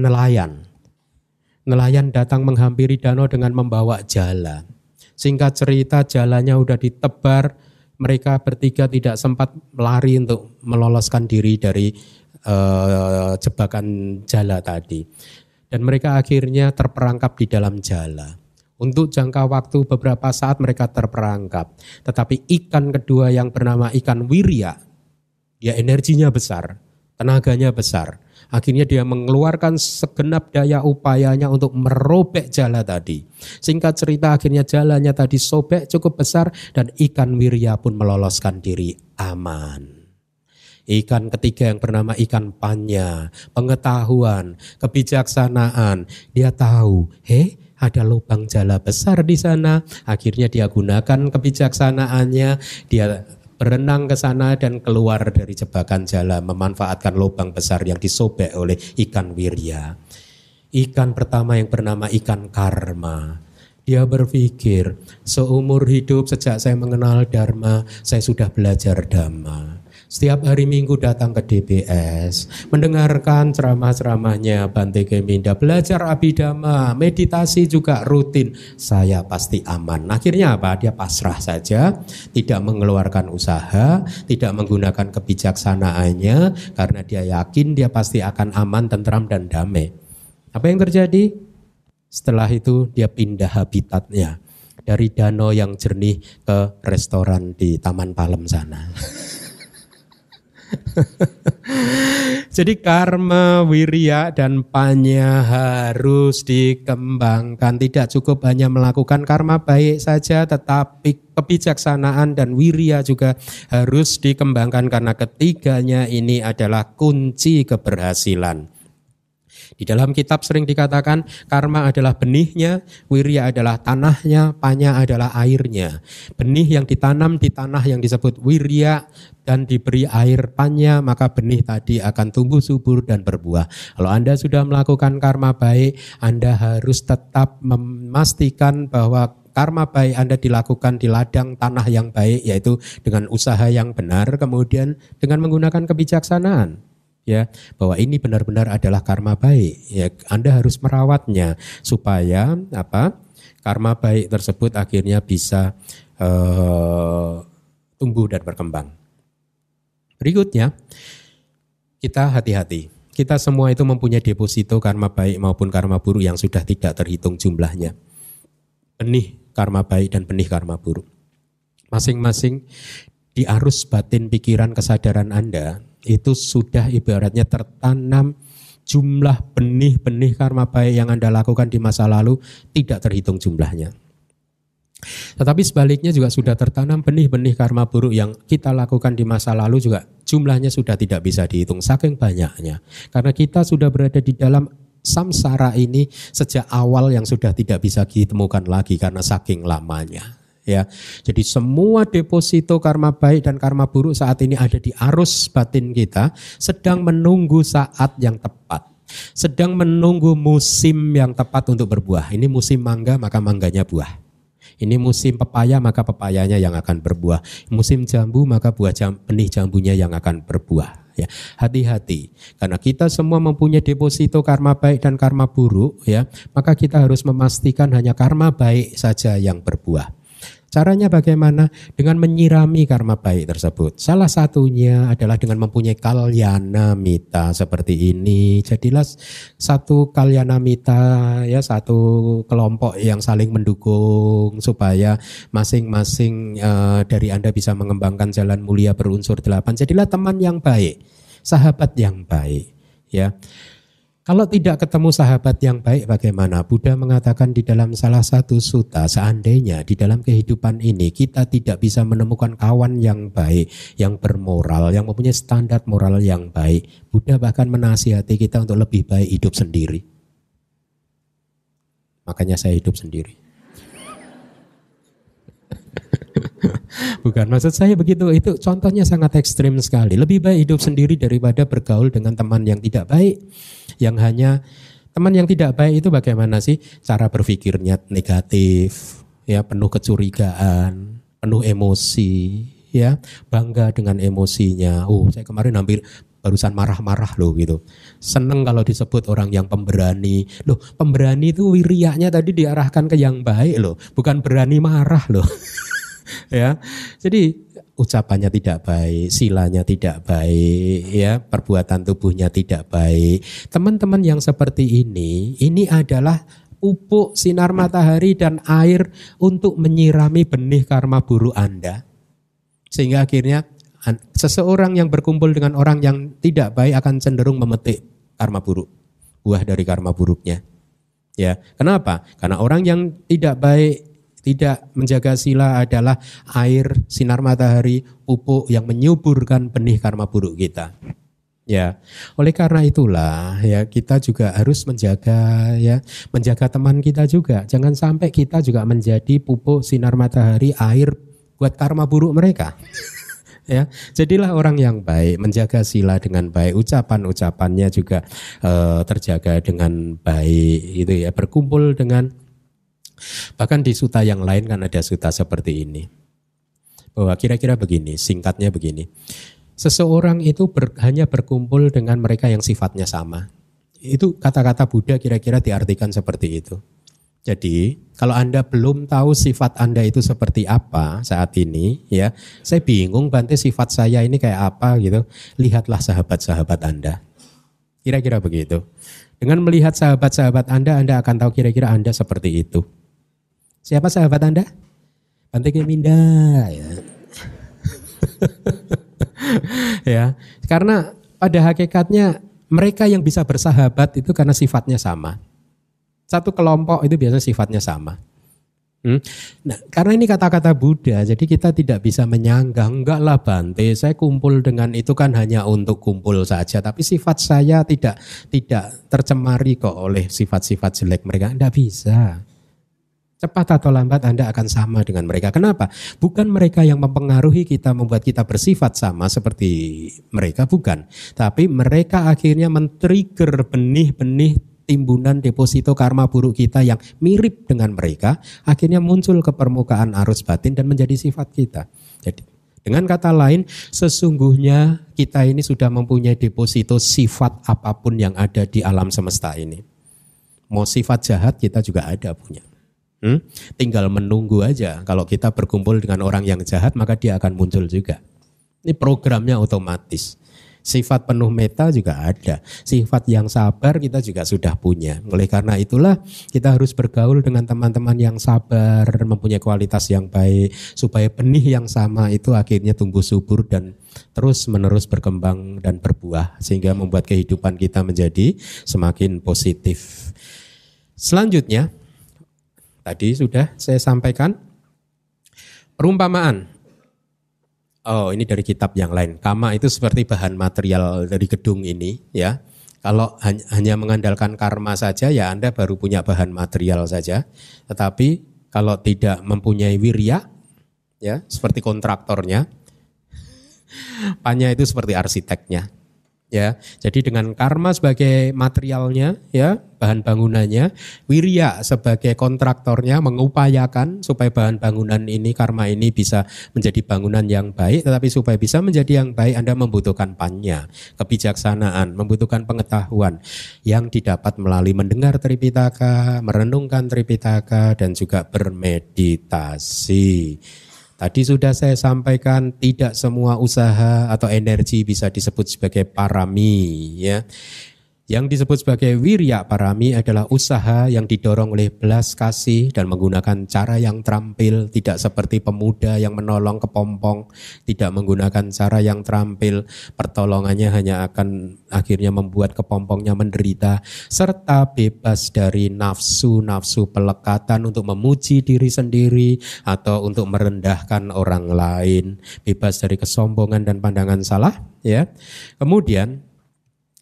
nelayan. Nelayan datang menghampiri danau dengan membawa jala. Singkat cerita jalannya udah ditebar, mereka bertiga tidak sempat melari untuk meloloskan diri dari uh, jebakan jala tadi. Dan mereka akhirnya terperangkap di dalam jala. Untuk jangka waktu beberapa saat mereka terperangkap. Tetapi ikan kedua yang bernama ikan wirya, ya energinya besar tenaganya besar. Akhirnya dia mengeluarkan segenap daya upayanya untuk merobek jala tadi. Singkat cerita akhirnya jalannya tadi sobek cukup besar dan ikan wirya pun meloloskan diri aman. Ikan ketiga yang bernama ikan panya, pengetahuan, kebijaksanaan. Dia tahu, heh ada lubang jala besar di sana. Akhirnya dia gunakan kebijaksanaannya, dia berenang ke sana dan keluar dari jebakan jala memanfaatkan lubang besar yang disobek oleh ikan wirya. Ikan pertama yang bernama ikan karma. Dia berpikir, seumur hidup sejak saya mengenal Dharma, saya sudah belajar Dhamma. Setiap hari Minggu datang ke DBS, mendengarkan ceramah-ceramahnya Bante Keminda, belajar abidama, meditasi juga rutin. Saya pasti aman. Akhirnya apa? Dia pasrah saja, tidak mengeluarkan usaha, tidak menggunakan kebijaksanaannya karena dia yakin dia pasti akan aman, tentram dan damai. Apa yang terjadi? Setelah itu dia pindah habitatnya dari danau yang jernih ke restoran di Taman Palem sana. Jadi karma, wirya, dan panya harus dikembangkan. Tidak cukup hanya melakukan karma baik saja, tetapi kebijaksanaan dan wirya juga harus dikembangkan karena ketiganya ini adalah kunci keberhasilan. Di dalam kitab sering dikatakan karma adalah benihnya, wirya adalah tanahnya, panya adalah airnya. Benih yang ditanam di tanah yang disebut wirya dan diberi air panya, maka benih tadi akan tumbuh subur dan berbuah. Kalau Anda sudah melakukan karma baik, Anda harus tetap memastikan bahwa karma baik Anda dilakukan di ladang tanah yang baik, yaitu dengan usaha yang benar, kemudian dengan menggunakan kebijaksanaan ya bahwa ini benar-benar adalah karma baik ya. Anda harus merawatnya supaya apa karma baik tersebut akhirnya bisa uh, tumbuh dan berkembang. Berikutnya kita hati-hati. Kita semua itu mempunyai deposito karma baik maupun karma buruk yang sudah tidak terhitung jumlahnya. Benih karma baik dan benih karma buruk. Masing-masing di arus batin pikiran kesadaran Anda itu sudah ibaratnya tertanam jumlah benih-benih karma baik yang Anda lakukan di masa lalu tidak terhitung jumlahnya. Tetapi sebaliknya juga sudah tertanam benih-benih karma buruk yang kita lakukan di masa lalu juga jumlahnya sudah tidak bisa dihitung saking banyaknya. Karena kita sudah berada di dalam samsara ini sejak awal yang sudah tidak bisa ditemukan lagi karena saking lamanya ya. Jadi semua deposito karma baik dan karma buruk saat ini ada di arus batin kita sedang menunggu saat yang tepat. Sedang menunggu musim yang tepat untuk berbuah. Ini musim mangga maka mangganya buah. Ini musim pepaya maka pepayanya yang akan berbuah. Musim jambu maka buah jam, benih jambunya yang akan berbuah. Ya, hati-hati karena kita semua mempunyai deposito karma baik dan karma buruk ya, maka kita harus memastikan hanya karma baik saja yang berbuah. Caranya bagaimana? Dengan menyirami karma baik tersebut. Salah satunya adalah dengan mempunyai kalyana mita seperti ini. Jadilah satu kalyana mita ya satu kelompok yang saling mendukung supaya masing-masing uh, dari Anda bisa mengembangkan jalan mulia berunsur delapan. Jadilah teman yang baik, sahabat yang baik ya. Kalau tidak ketemu sahabat yang baik bagaimana? Buddha mengatakan di dalam salah satu suta, seandainya di dalam kehidupan ini kita tidak bisa menemukan kawan yang baik, yang bermoral, yang mempunyai standar moral yang baik, Buddha bahkan menasihati kita untuk lebih baik hidup sendiri. Makanya saya hidup sendiri. Bukan maksud saya begitu. Itu contohnya sangat ekstrim sekali. Lebih baik hidup sendiri daripada bergaul dengan teman yang tidak baik yang hanya teman yang tidak baik itu bagaimana sih cara berpikirnya negatif, ya penuh kecurigaan, penuh emosi, ya bangga dengan emosinya. Oh, saya kemarin hampir barusan marah-marah loh gitu. Seneng kalau disebut orang yang pemberani. Loh, pemberani itu wirianya tadi diarahkan ke yang baik loh, bukan berani marah loh. ya. Jadi ucapannya tidak baik, silanya tidak baik, ya, perbuatan tubuhnya tidak baik. Teman-teman yang seperti ini, ini adalah pupuk sinar matahari dan air untuk menyirami benih karma buruk Anda. Sehingga akhirnya seseorang yang berkumpul dengan orang yang tidak baik akan cenderung memetik karma buruk, buah dari karma buruknya. Ya, kenapa? Karena orang yang tidak baik, tidak menjaga sila adalah air, sinar matahari, pupuk yang menyuburkan benih karma buruk kita. Ya, oleh karena itulah ya kita juga harus menjaga ya, menjaga teman kita juga. Jangan sampai kita juga menjadi pupuk sinar matahari, air buat karma buruk mereka. ya jadilah orang yang baik menjaga sila dengan baik ucapan-ucapannya juga uh, terjaga dengan baik itu ya berkumpul dengan bahkan di suta yang lain kan ada suta seperti ini bahwa kira-kira begini singkatnya begini seseorang itu ber, hanya berkumpul dengan mereka yang sifatnya sama itu kata-kata Buddha kira-kira diartikan seperti itu jadi kalau Anda belum tahu sifat Anda itu seperti apa saat ini, ya, saya bingung Bante sifat saya ini kayak apa gitu. Lihatlah sahabat-sahabat Anda. Kira-kira begitu. Dengan melihat sahabat-sahabat Anda, Anda akan tahu kira-kira Anda seperti itu. Siapa sahabat Anda? Bante Keminda, ya. ya, karena pada hakikatnya mereka yang bisa bersahabat itu karena sifatnya sama. Satu kelompok itu biasanya sifatnya sama. Hmm? Nah, karena ini kata-kata Buddha, jadi kita tidak bisa menyanggah, enggak lah Bante, saya kumpul dengan itu kan hanya untuk kumpul saja, tapi sifat saya tidak tidak tercemari kok oleh sifat-sifat jelek mereka, enggak bisa. Cepat atau lambat Anda akan sama dengan mereka. Kenapa? Bukan mereka yang mempengaruhi kita, membuat kita bersifat sama seperti mereka, bukan. Tapi mereka akhirnya men-trigger benih-benih timbunan deposito karma buruk kita yang mirip dengan mereka akhirnya muncul ke permukaan arus batin dan menjadi sifat kita. Jadi dengan kata lain, sesungguhnya kita ini sudah mempunyai deposito sifat apa pun yang ada di alam semesta ini. Mau sifat jahat kita juga ada punya. Hmm? Tinggal menunggu aja. Kalau kita berkumpul dengan orang yang jahat, maka dia akan muncul juga. Ini programnya otomatis. Sifat penuh meta juga ada. Sifat yang sabar kita juga sudah punya. Oleh karena itulah kita harus bergaul dengan teman-teman yang sabar, mempunyai kualitas yang baik supaya benih yang sama itu akhirnya tumbuh subur dan terus menerus berkembang dan berbuah sehingga membuat kehidupan kita menjadi semakin positif. Selanjutnya tadi sudah saya sampaikan perumpamaan Oh, ini dari kitab yang lain. Kama itu seperti bahan material dari gedung ini, ya. Kalau hanya mengandalkan karma saja, ya Anda baru punya bahan material saja. Tetapi kalau tidak mempunyai wirya, ya, seperti kontraktornya, panya itu seperti arsiteknya ya. Jadi dengan karma sebagai materialnya ya, bahan bangunannya, wirya sebagai kontraktornya mengupayakan supaya bahan bangunan ini karma ini bisa menjadi bangunan yang baik, tetapi supaya bisa menjadi yang baik Anda membutuhkan panya, kebijaksanaan, membutuhkan pengetahuan yang didapat melalui mendengar Tripitaka, merenungkan Tripitaka dan juga bermeditasi. Tadi sudah saya sampaikan tidak semua usaha atau energi bisa disebut sebagai parami ya. Yang disebut sebagai wirya parami adalah usaha yang didorong oleh belas kasih dan menggunakan cara yang terampil, tidak seperti pemuda yang menolong kepompong, tidak menggunakan cara yang terampil, pertolongannya hanya akan akhirnya membuat kepompongnya menderita, serta bebas dari nafsu-nafsu pelekatan untuk memuji diri sendiri atau untuk merendahkan orang lain, bebas dari kesombongan dan pandangan salah, ya. Kemudian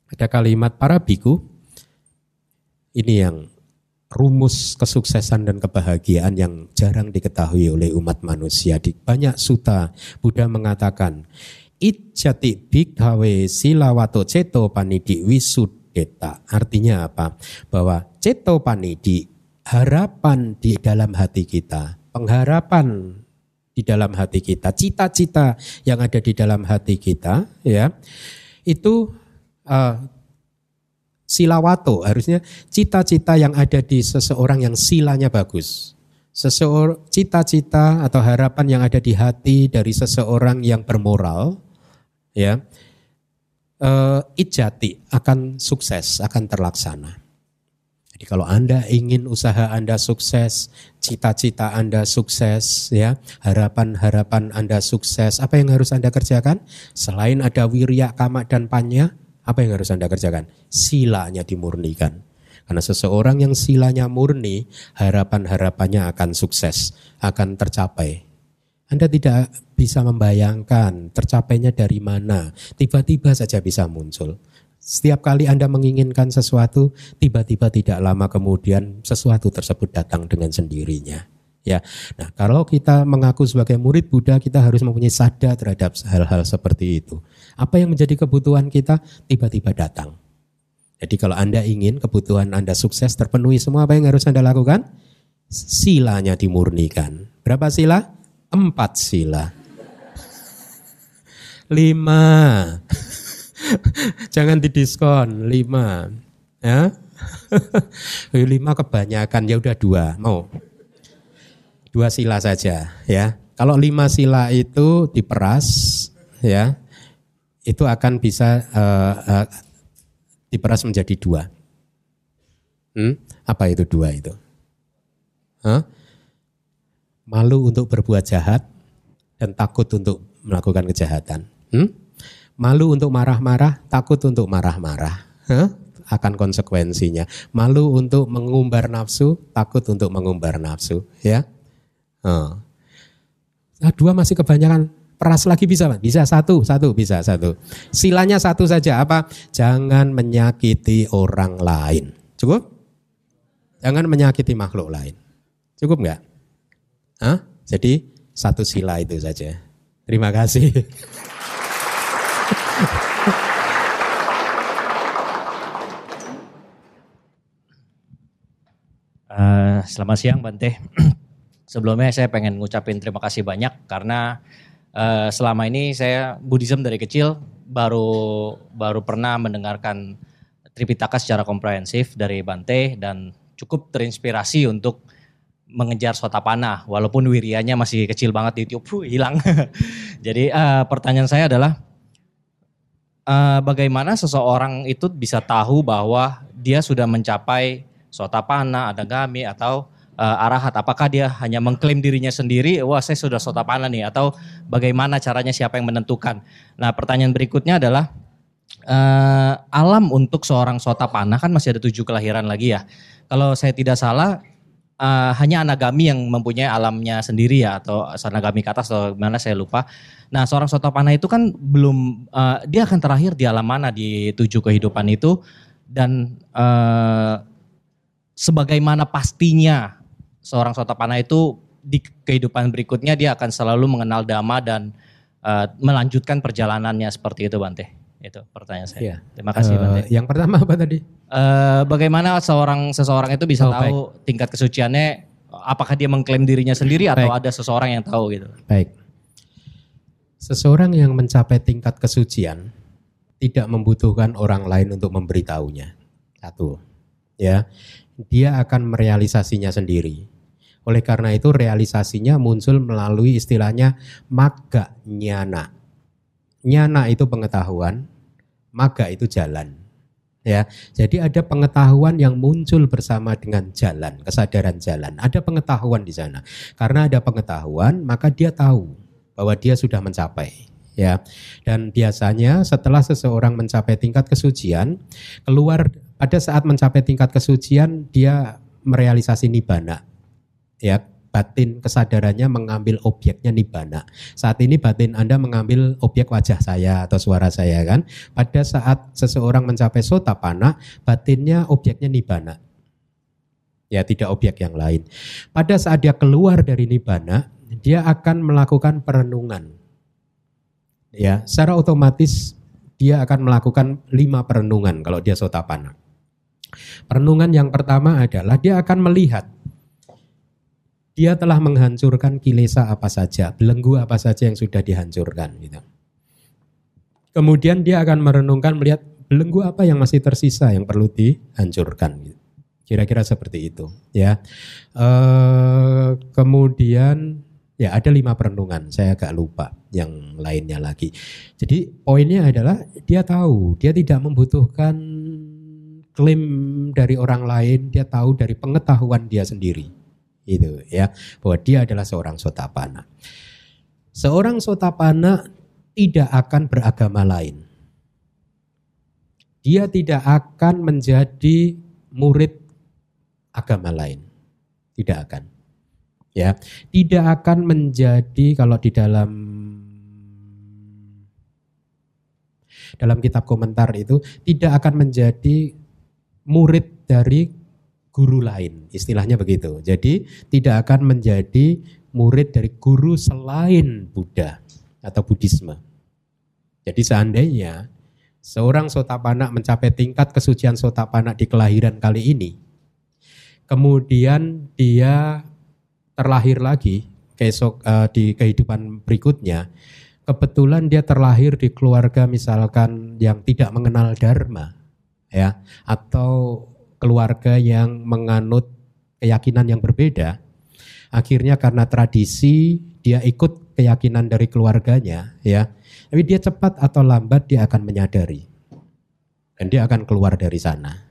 ada kalimat para biku, ini yang rumus kesuksesan dan kebahagiaan yang jarang diketahui oleh umat manusia. Di banyak suta Buddha mengatakan, Ijati bhikhawe silawato ceto panidi wisudeta. Artinya apa? Bahwa ceto panidi, harapan di dalam hati kita, pengharapan di dalam hati kita, cita-cita yang ada di dalam hati kita, ya, itu uh, silawato harusnya cita-cita yang ada di seseorang yang silanya bagus. Seseorang cita-cita atau harapan yang ada di hati dari seseorang yang bermoral ya uh, ijati akan sukses, akan terlaksana. Jadi kalau Anda ingin usaha Anda sukses, cita-cita Anda sukses, ya, harapan-harapan Anda sukses, apa yang harus Anda kerjakan? Selain ada wirya, kama dan panya, Apa yang harus Anda kerjakan? Silanya dimurnikan. Karena seseorang yang silanya murni, harapan-harapannya akan sukses, akan tercapai. Anda tidak bisa membayangkan tercapainya dari mana. Tiba-tiba saja bisa muncul. Setiap kali Anda menginginkan sesuatu, tiba-tiba tidak lama kemudian sesuatu tersebut datang dengan sendirinya. Ya, nah kalau kita mengaku sebagai murid Buddha, kita harus mempunyai sadar terhadap hal-hal seperti itu. Apa yang menjadi kebutuhan kita tiba-tiba datang. Jadi kalau Anda ingin kebutuhan Anda sukses terpenuhi semua apa yang harus Anda lakukan? Silanya dimurnikan. Berapa sila? Empat sila. Lima. Jangan didiskon. Lima. Ya. lima kebanyakan ya udah dua. Mau? Dua sila saja ya. Kalau lima sila itu diperas ya, itu akan bisa uh, uh, diperas menjadi dua. Hmm? Apa itu dua itu? Huh? Malu untuk berbuat jahat dan takut untuk melakukan kejahatan. Hmm? Malu untuk marah-marah, takut untuk marah-marah. Huh? akan konsekuensinya. Malu untuk mengumbar nafsu, takut untuk mengumbar nafsu, ya. Nah, dua masih kebanyakan peras lagi bisa Bisa satu, satu bisa satu. Silanya satu saja apa? Jangan menyakiti orang lain. Cukup? Jangan menyakiti makhluk lain. Cukup nggak? Hah? Jadi satu sila itu saja. Terima kasih. Uh, selamat siang Bante. Sebelumnya saya pengen ngucapin terima kasih banyak karena uh, selama ini saya Buddhism dari kecil baru baru pernah mendengarkan Tripitaka secara komprehensif dari Bante dan cukup terinspirasi untuk mengejar sotapana walaupun wirianya masih kecil banget di YouTube hilang. Jadi uh, pertanyaan saya adalah uh, bagaimana seseorang itu bisa tahu bahwa dia sudah mencapai sotapana, adagami atau uh, arahat? Apakah dia hanya mengklaim dirinya sendiri, wah saya sudah sotapana nih, atau bagaimana caranya siapa yang menentukan? Nah pertanyaan berikutnya adalah uh, alam untuk seorang sotapana kan masih ada tujuh kelahiran lagi ya. Kalau saya tidak salah uh, hanya anagami yang mempunyai alamnya sendiri ya atau anagami ke atau mana saya lupa. Nah seorang sotapana itu kan belum uh, dia akan terakhir di alam mana di tujuh kehidupan itu dan uh, sebagaimana pastinya seorang sotapana itu di kehidupan berikutnya dia akan selalu mengenal dhamma dan uh, melanjutkan perjalanannya seperti itu Bante. Itu pertanyaan saya. Ya. Terima kasih uh, Bante. Yang pertama apa tadi? Uh, bagaimana seorang seseorang itu bisa oh, tahu baik. tingkat kesuciannya apakah dia mengklaim dirinya sendiri atau baik. ada seseorang yang tahu gitu. Baik. Seseorang yang mencapai tingkat kesucian tidak membutuhkan orang lain untuk memberitahunya. Satu. Ya. Dia akan merealisasinya sendiri oleh karena itu realisasinya muncul melalui istilahnya maga nyana. Nyana itu pengetahuan, maga itu jalan. Ya, jadi ada pengetahuan yang muncul bersama dengan jalan, kesadaran jalan. Ada pengetahuan di sana. Karena ada pengetahuan, maka dia tahu bahwa dia sudah mencapai ya. Dan biasanya setelah seseorang mencapai tingkat kesucian, keluar pada saat mencapai tingkat kesucian dia merealisasi nibana ya batin kesadarannya mengambil objeknya nibana. Saat ini batin Anda mengambil objek wajah saya atau suara saya kan. Pada saat seseorang mencapai sotapana, batinnya objeknya nibana. Ya, tidak objek yang lain. Pada saat dia keluar dari nibana, dia akan melakukan perenungan. Ya, secara otomatis dia akan melakukan lima perenungan kalau dia sotapana. Perenungan yang pertama adalah dia akan melihat dia telah menghancurkan kilesa apa saja, belenggu apa saja yang sudah dihancurkan gitu. Kemudian dia akan merenungkan melihat belenggu apa yang masih tersisa yang perlu dihancurkan gitu. Kira-kira seperti itu ya. E, kemudian ya ada lima perenungan, saya agak lupa yang lainnya lagi. Jadi poinnya adalah dia tahu, dia tidak membutuhkan klaim dari orang lain, dia tahu dari pengetahuan dia sendiri itu ya bahwa dia adalah seorang sotapana. Seorang sotapana tidak akan beragama lain. dia tidak akan menjadi murid agama lain. Tidak akan. Ya, tidak akan menjadi kalau di dalam dalam kitab komentar itu tidak akan menjadi murid dari guru lain, istilahnya begitu. Jadi tidak akan menjadi murid dari guru selain Buddha atau Buddhisme. Jadi seandainya seorang sotapana mencapai tingkat kesucian sotapana di kelahiran kali ini, kemudian dia terlahir lagi keesok uh, di kehidupan berikutnya, kebetulan dia terlahir di keluarga misalkan yang tidak mengenal dharma, ya, atau keluarga yang menganut keyakinan yang berbeda, akhirnya karena tradisi dia ikut keyakinan dari keluarganya, ya. Tapi dia cepat atau lambat dia akan menyadari dan dia akan keluar dari sana.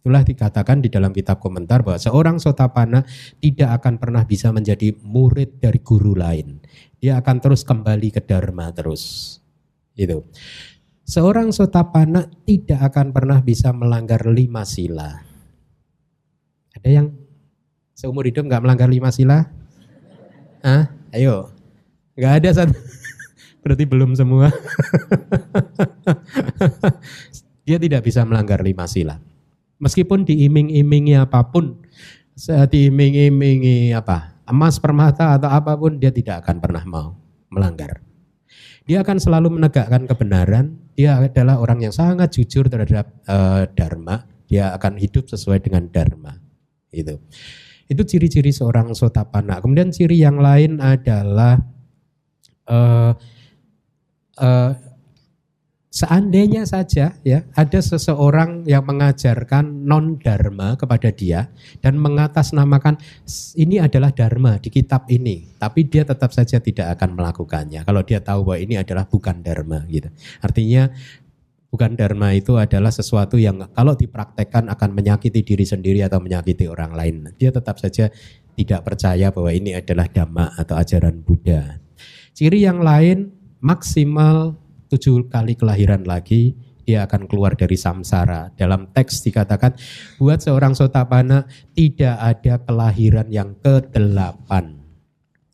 Itulah dikatakan di dalam kitab komentar bahwa seorang sotapana tidak akan pernah bisa menjadi murid dari guru lain. Dia akan terus kembali ke dharma terus. Itu. Seorang sotapana tidak akan pernah bisa melanggar lima sila. Ada yang seumur hidup nggak melanggar lima sila? Hah? Ayo. Nggak ada satu. Berarti belum semua. Dia tidak bisa melanggar lima sila. Meskipun diiming-imingi apa pun, diiming-imingi apa, emas, permata atau apa pun, dia tidak akan pernah mau melanggar. Dia akan selalu menegakkan kebenaran. Dia adalah orang yang sangat jujur terhadap uh, dharma. Dia akan hidup sesuai dengan dharma. Itu. Itu ciri-ciri seorang sotapana. Kemudian ciri yang lain adalah uh, uh, seandainya saja ya ada seseorang yang mengajarkan non dharma kepada dia dan mengatasnamakan ini adalah dharma di kitab ini tapi dia tetap saja tidak akan melakukannya. Kalau dia tahu bahwa ini adalah bukan dharma gitu. Artinya bukan dharma itu adalah sesuatu yang kalau dipraktekkan akan menyakiti diri sendiri atau menyakiti orang lain. Dia tetap saja tidak percaya bahwa ini adalah dhamma atau ajaran Buddha. Ciri yang lain maksimal tujuh kali kelahiran lagi, dia akan keluar dari samsara. Dalam teks dikatakan, buat seorang sotapana tidak ada kelahiran yang ke-8.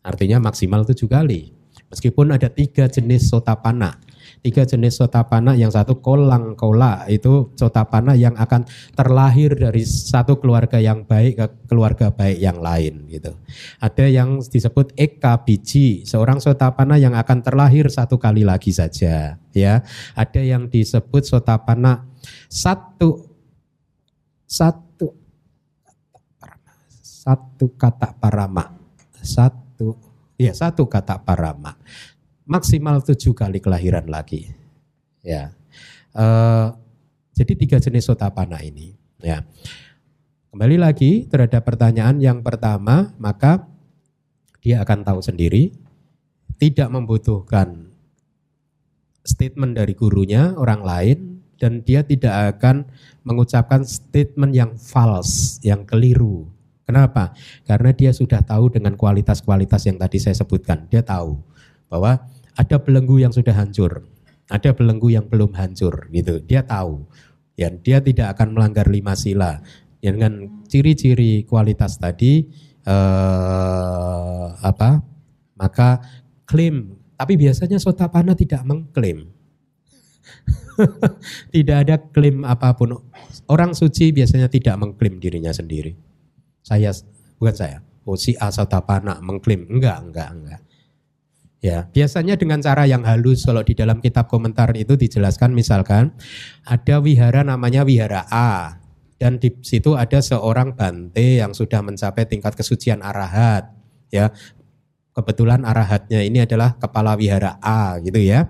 Artinya maksimal tujuh kali. Meskipun ada tiga jenis sotapana tiga jenis sotapana yang satu kolang kola itu sotapana yang akan terlahir dari satu keluarga yang baik ke keluarga baik yang lain gitu. Ada yang disebut eka biji, seorang sotapana yang akan terlahir satu kali lagi saja ya. Ada yang disebut sotapana satu satu satu kata parama satu ya satu kata parama maksimal tujuh kali kelahiran lagi. Ya, uh, jadi tiga jenis sotapana ini. Ya, kembali lagi terhadap pertanyaan yang pertama, maka dia akan tahu sendiri, tidak membutuhkan statement dari gurunya orang lain, dan dia tidak akan mengucapkan statement yang false, yang keliru. Kenapa? Karena dia sudah tahu dengan kualitas-kualitas yang tadi saya sebutkan. Dia tahu bahwa ada belenggu yang sudah hancur, ada belenggu yang belum hancur gitu. Dia tahu. Ya, dia tidak akan melanggar lima sila. Ya, dengan ciri-ciri kualitas tadi eh, apa? Maka klaim. Tapi biasanya sotapana tidak mengklaim. tidak ada klaim apa pun. Orang suci biasanya tidak mengklaim dirinya sendiri. Saya bukan saya. Oh si A sotapana mengklaim. Enggak, enggak, enggak. Ya, biasanya dengan cara yang halus kalau di dalam kitab komentar itu dijelaskan misalkan ada wihara namanya wihara A dan di situ ada seorang bante yang sudah mencapai tingkat kesucian arahat ya. Kebetulan arahatnya ini adalah kepala wihara A gitu ya.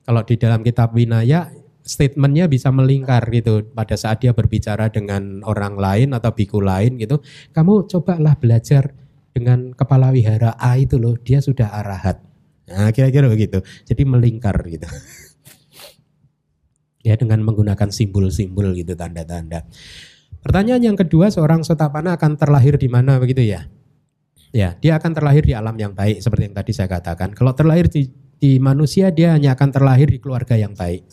Kalau di dalam kitab Winaya statementnya bisa melingkar gitu pada saat dia berbicara dengan orang lain atau biku lain gitu. Kamu cobalah belajar dengan kepala wihara A itu loh, dia sudah arahat Nah, kira-kira begitu. Jadi melingkar gitu. ya dengan menggunakan simbol-simbol gitu tanda-tanda. Pertanyaan yang kedua, seorang sotapana akan terlahir di mana begitu ya? Ya, dia akan terlahir di alam yang baik seperti yang tadi saya katakan. Kalau terlahir di, di manusia dia hanya akan terlahir di keluarga yang baik.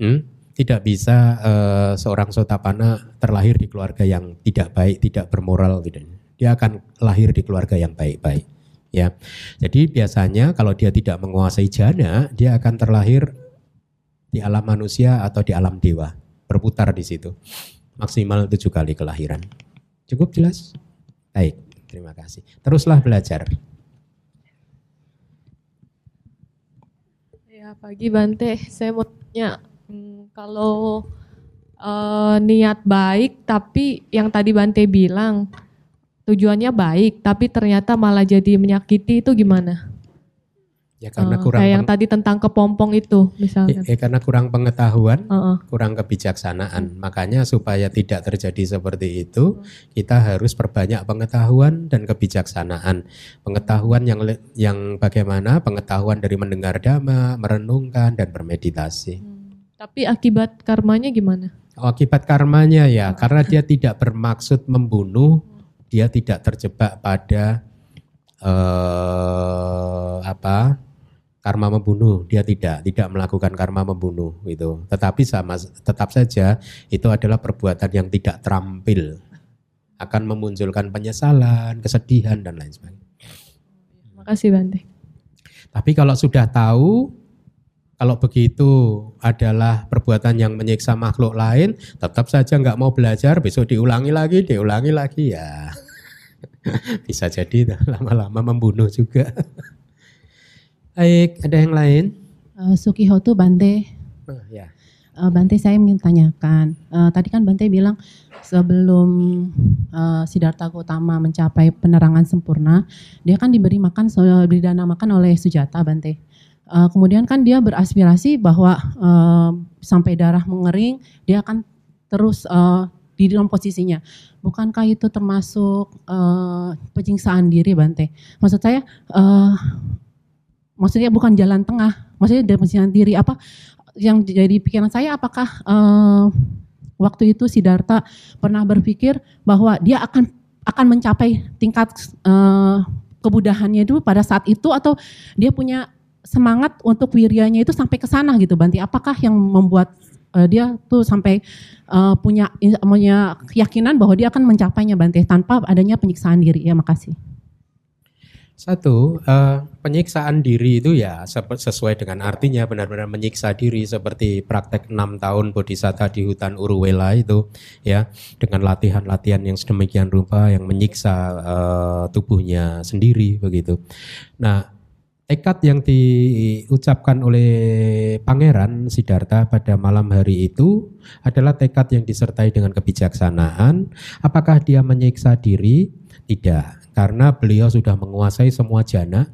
Hmm? tidak bisa uh, seorang sotapana terlahir di keluarga yang tidak baik, tidak bermoral gitu. Dia akan lahir di keluarga yang baik-baik. Ya, jadi biasanya kalau dia tidak menguasai jana, dia akan terlahir di alam manusia atau di alam dewa, berputar di situ. Maksimal tujuh kali kelahiran. Cukup jelas? Baik, terima kasih. Teruslah belajar. Ya, pagi Bante. Saya mau tanya, hmm, kalau uh, niat baik tapi yang tadi Bante bilang tujuannya baik tapi ternyata malah jadi menyakiti itu gimana? Ya karena uh, kurang kayak yang tadi tentang kepompong itu misalnya. Ya, ya karena kurang pengetahuan, uh -uh. kurang kebijaksanaan. Hmm. Makanya supaya tidak terjadi seperti itu, hmm. kita harus perbanyak pengetahuan dan kebijaksanaan. Pengetahuan yang yang bagaimana? Pengetahuan dari mendengar dhamma, merenungkan dan bermeditasi. Hmm. Tapi akibat karmanya gimana? Oh, akibat karmanya ya, karena dia tidak bermaksud membunuh, dia tidak terjebak pada uh, apa? karma membunuh, dia tidak tidak melakukan karma membunuh itu. Tetapi sama tetap saja itu adalah perbuatan yang tidak terampil. Akan memunculkan penyesalan, kesedihan dan lain sebagainya. Terima kasih Bante. Tapi kalau sudah tahu kalau begitu adalah perbuatan yang menyiksa makhluk lain, tetap saja nggak mau belajar, besok diulangi lagi, diulangi lagi ya. Bisa jadi lama-lama membunuh juga. Baik, ada yang lain? Uh, Sukihotu Bante. Uh, ya. Uh, Bante saya ingin tanyakan. Uh, tadi kan Bante bilang sebelum uh, Siddhartha Gautama mencapai penerangan sempurna, dia kan diberi makan, diberi dana makan oleh Sujata Bante. Uh, kemudian kan dia beraspirasi bahwa uh, sampai darah mengering, dia akan terus uh, di dalam posisinya. Bukankah itu termasuk uh, penyiksaan diri Bante? Maksud saya uh, maksudnya bukan jalan tengah, maksudnya dari posisi diri apa yang jadi pikiran saya apakah uh, waktu itu Siddhartha pernah berpikir bahwa dia akan akan mencapai tingkat uh, kebudahannya itu pada saat itu atau dia punya semangat untuk wiryanya itu sampai ke sana gitu Banti apakah yang membuat uh, dia tuh sampai uh, punya punya keyakinan bahwa dia akan mencapainya Banti tanpa adanya penyiksaan diri. Ya makasih. Satu, uh, penyiksaan diri itu ya sesuai dengan artinya benar-benar menyiksa diri seperti praktek enam tahun bodhisatta di hutan Uruwela itu ya. Dengan latihan-latihan yang sedemikian rupa yang menyiksa uh, tubuhnya sendiri begitu. Nah, tekad yang diucapkan oleh Pangeran Siddhartha pada malam hari itu adalah tekad yang disertai dengan kebijaksanaan. Apakah dia menyiksa diri? Tidak karena beliau sudah menguasai semua jana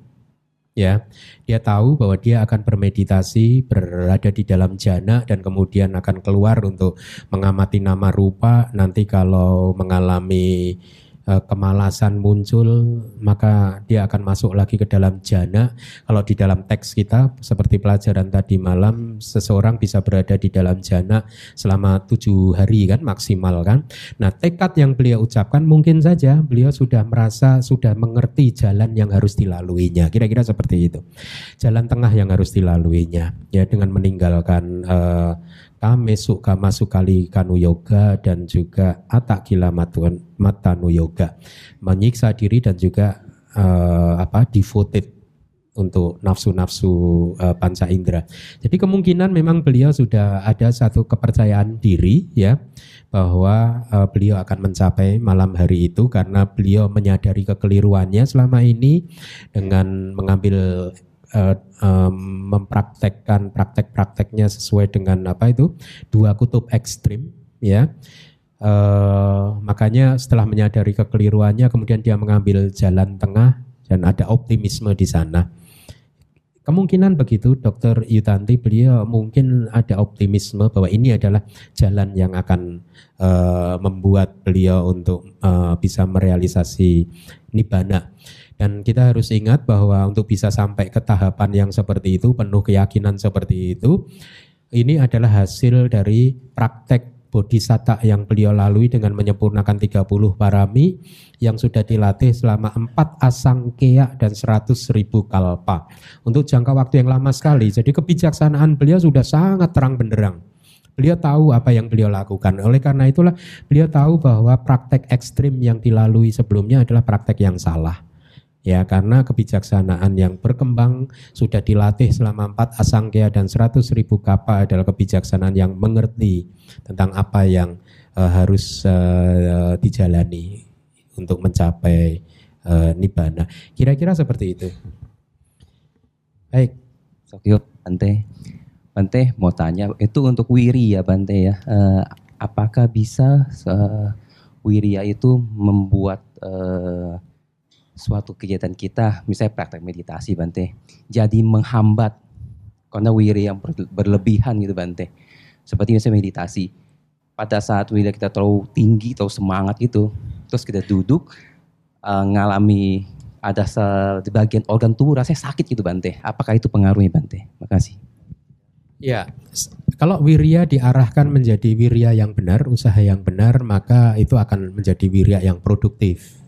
ya dia tahu bahwa dia akan bermeditasi berada di dalam jana dan kemudian akan keluar untuk mengamati nama rupa nanti kalau mengalami kemalasan muncul maka dia akan masuk lagi ke dalam jana. Kalau di dalam teks kita seperti pelajaran tadi malam seseorang bisa berada di dalam jana selama tujuh hari kan maksimal kan. Nah tekad yang beliau ucapkan mungkin saja beliau sudah merasa sudah mengerti jalan yang harus dilaluinya. Kira-kira seperti itu. Jalan tengah yang harus dilaluinya ya dengan meninggalkan uh, kame kama sukali kanu yoga dan juga atakila matanu yoga menyiksa diri dan juga uh, apa devoted untuk nafsu-nafsu uh, panca indera. Jadi kemungkinan memang beliau sudah ada satu kepercayaan diri ya bahwa uh, beliau akan mencapai malam hari itu karena beliau menyadari kekeliruannya selama ini dengan mengambil um, mempraktekkan praktek-prakteknya sesuai dengan apa itu? Dua kutub ekstrim ya. Uh, makanya setelah menyadari kekeliruannya kemudian dia mengambil jalan tengah dan ada optimisme di sana. Kemungkinan begitu dokter Yutanti beliau mungkin ada optimisme bahwa ini adalah jalan yang akan uh, membuat beliau untuk uh, bisa merealisasi nibbana dan kita harus ingat bahwa untuk bisa sampai ke tahapan yang seperti itu, penuh keyakinan seperti itu, ini adalah hasil dari praktek bodhisatta yang beliau lalui dengan menyempurnakan 30 parami yang sudah dilatih selama 4 asangkea dan 100 ribu kalpa. Untuk jangka waktu yang lama sekali, jadi kebijaksanaan beliau sudah sangat terang benderang Beliau tahu apa yang beliau lakukan. Oleh karena itulah beliau tahu bahwa praktek ekstrim yang dilalui sebelumnya adalah praktek yang salah. Ya, karena kebijaksanaan yang berkembang sudah dilatih selama empat asangkya dan seratus ribu kapa adalah kebijaksanaan yang mengerti tentang apa yang uh, harus uh, dijalani untuk mencapai uh, nibbana. Kira-kira seperti itu. Baik. Sokyo, Bante. Bante mau tanya, itu untuk wiri ya Bante ya. Uh, apakah bisa uh, wiriya itu membuat uh, suatu kegiatan kita, misalnya praktek meditasi Bante, jadi menghambat karena wiri yang berlebihan gitu Bante. Seperti misalnya meditasi, pada saat wiri kita terlalu tinggi, terlalu semangat gitu, terus kita duduk, uh, ngalami ada di bagian organ tubuh rasanya sakit gitu Bante. Apakah itu pengaruhnya Bante? Makasih. Ya, kalau wirya diarahkan menjadi wirya yang benar, usaha yang benar, maka itu akan menjadi wirya yang produktif.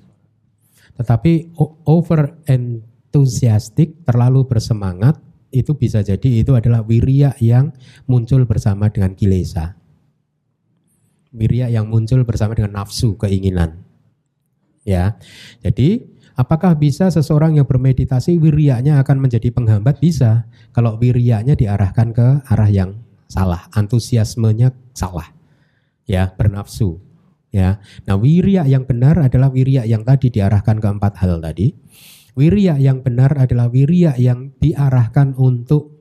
Tetapi over enthusiastic, terlalu bersemangat, itu bisa jadi itu adalah wirya yang muncul bersama dengan kilesa. Wirya yang muncul bersama dengan nafsu, keinginan. Ya. Jadi, apakah bisa seseorang yang bermeditasi wiryanya akan menjadi penghambat? Bisa. Kalau wiryanya diarahkan ke arah yang salah, antusiasmenya salah. Ya, bernafsu. Ya, nah wirya yang benar adalah wirya yang tadi diarahkan ke empat hal tadi. Wirya yang benar adalah wirya yang diarahkan untuk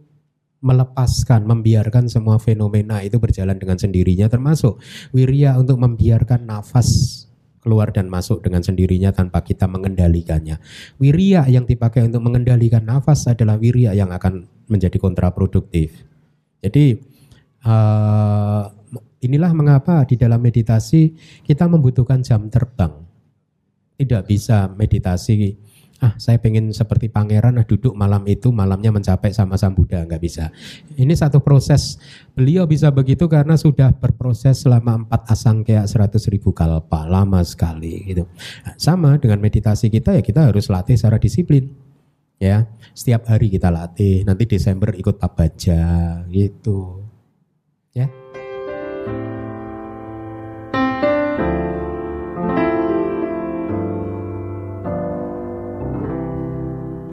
melepaskan, membiarkan semua fenomena itu berjalan dengan sendirinya, termasuk wirya untuk membiarkan nafas keluar dan masuk dengan sendirinya tanpa kita mengendalikannya. Wirya yang dipakai untuk mengendalikan nafas adalah wirya yang akan menjadi kontraproduktif. Jadi uh, Inilah mengapa di dalam meditasi kita membutuhkan jam terbang. Tidak bisa meditasi, ah saya pengen seperti pangeran, ah duduk malam itu, malamnya mencapai sama Sang Buddha, nggak bisa. Ini satu proses, beliau bisa begitu karena sudah berproses selama empat asang kayak seratus ribu kalpa, lama sekali gitu. Sama dengan meditasi kita ya kita harus latih secara disiplin. Ya, setiap hari kita latih. Nanti Desember ikut pabaja gitu. Ya.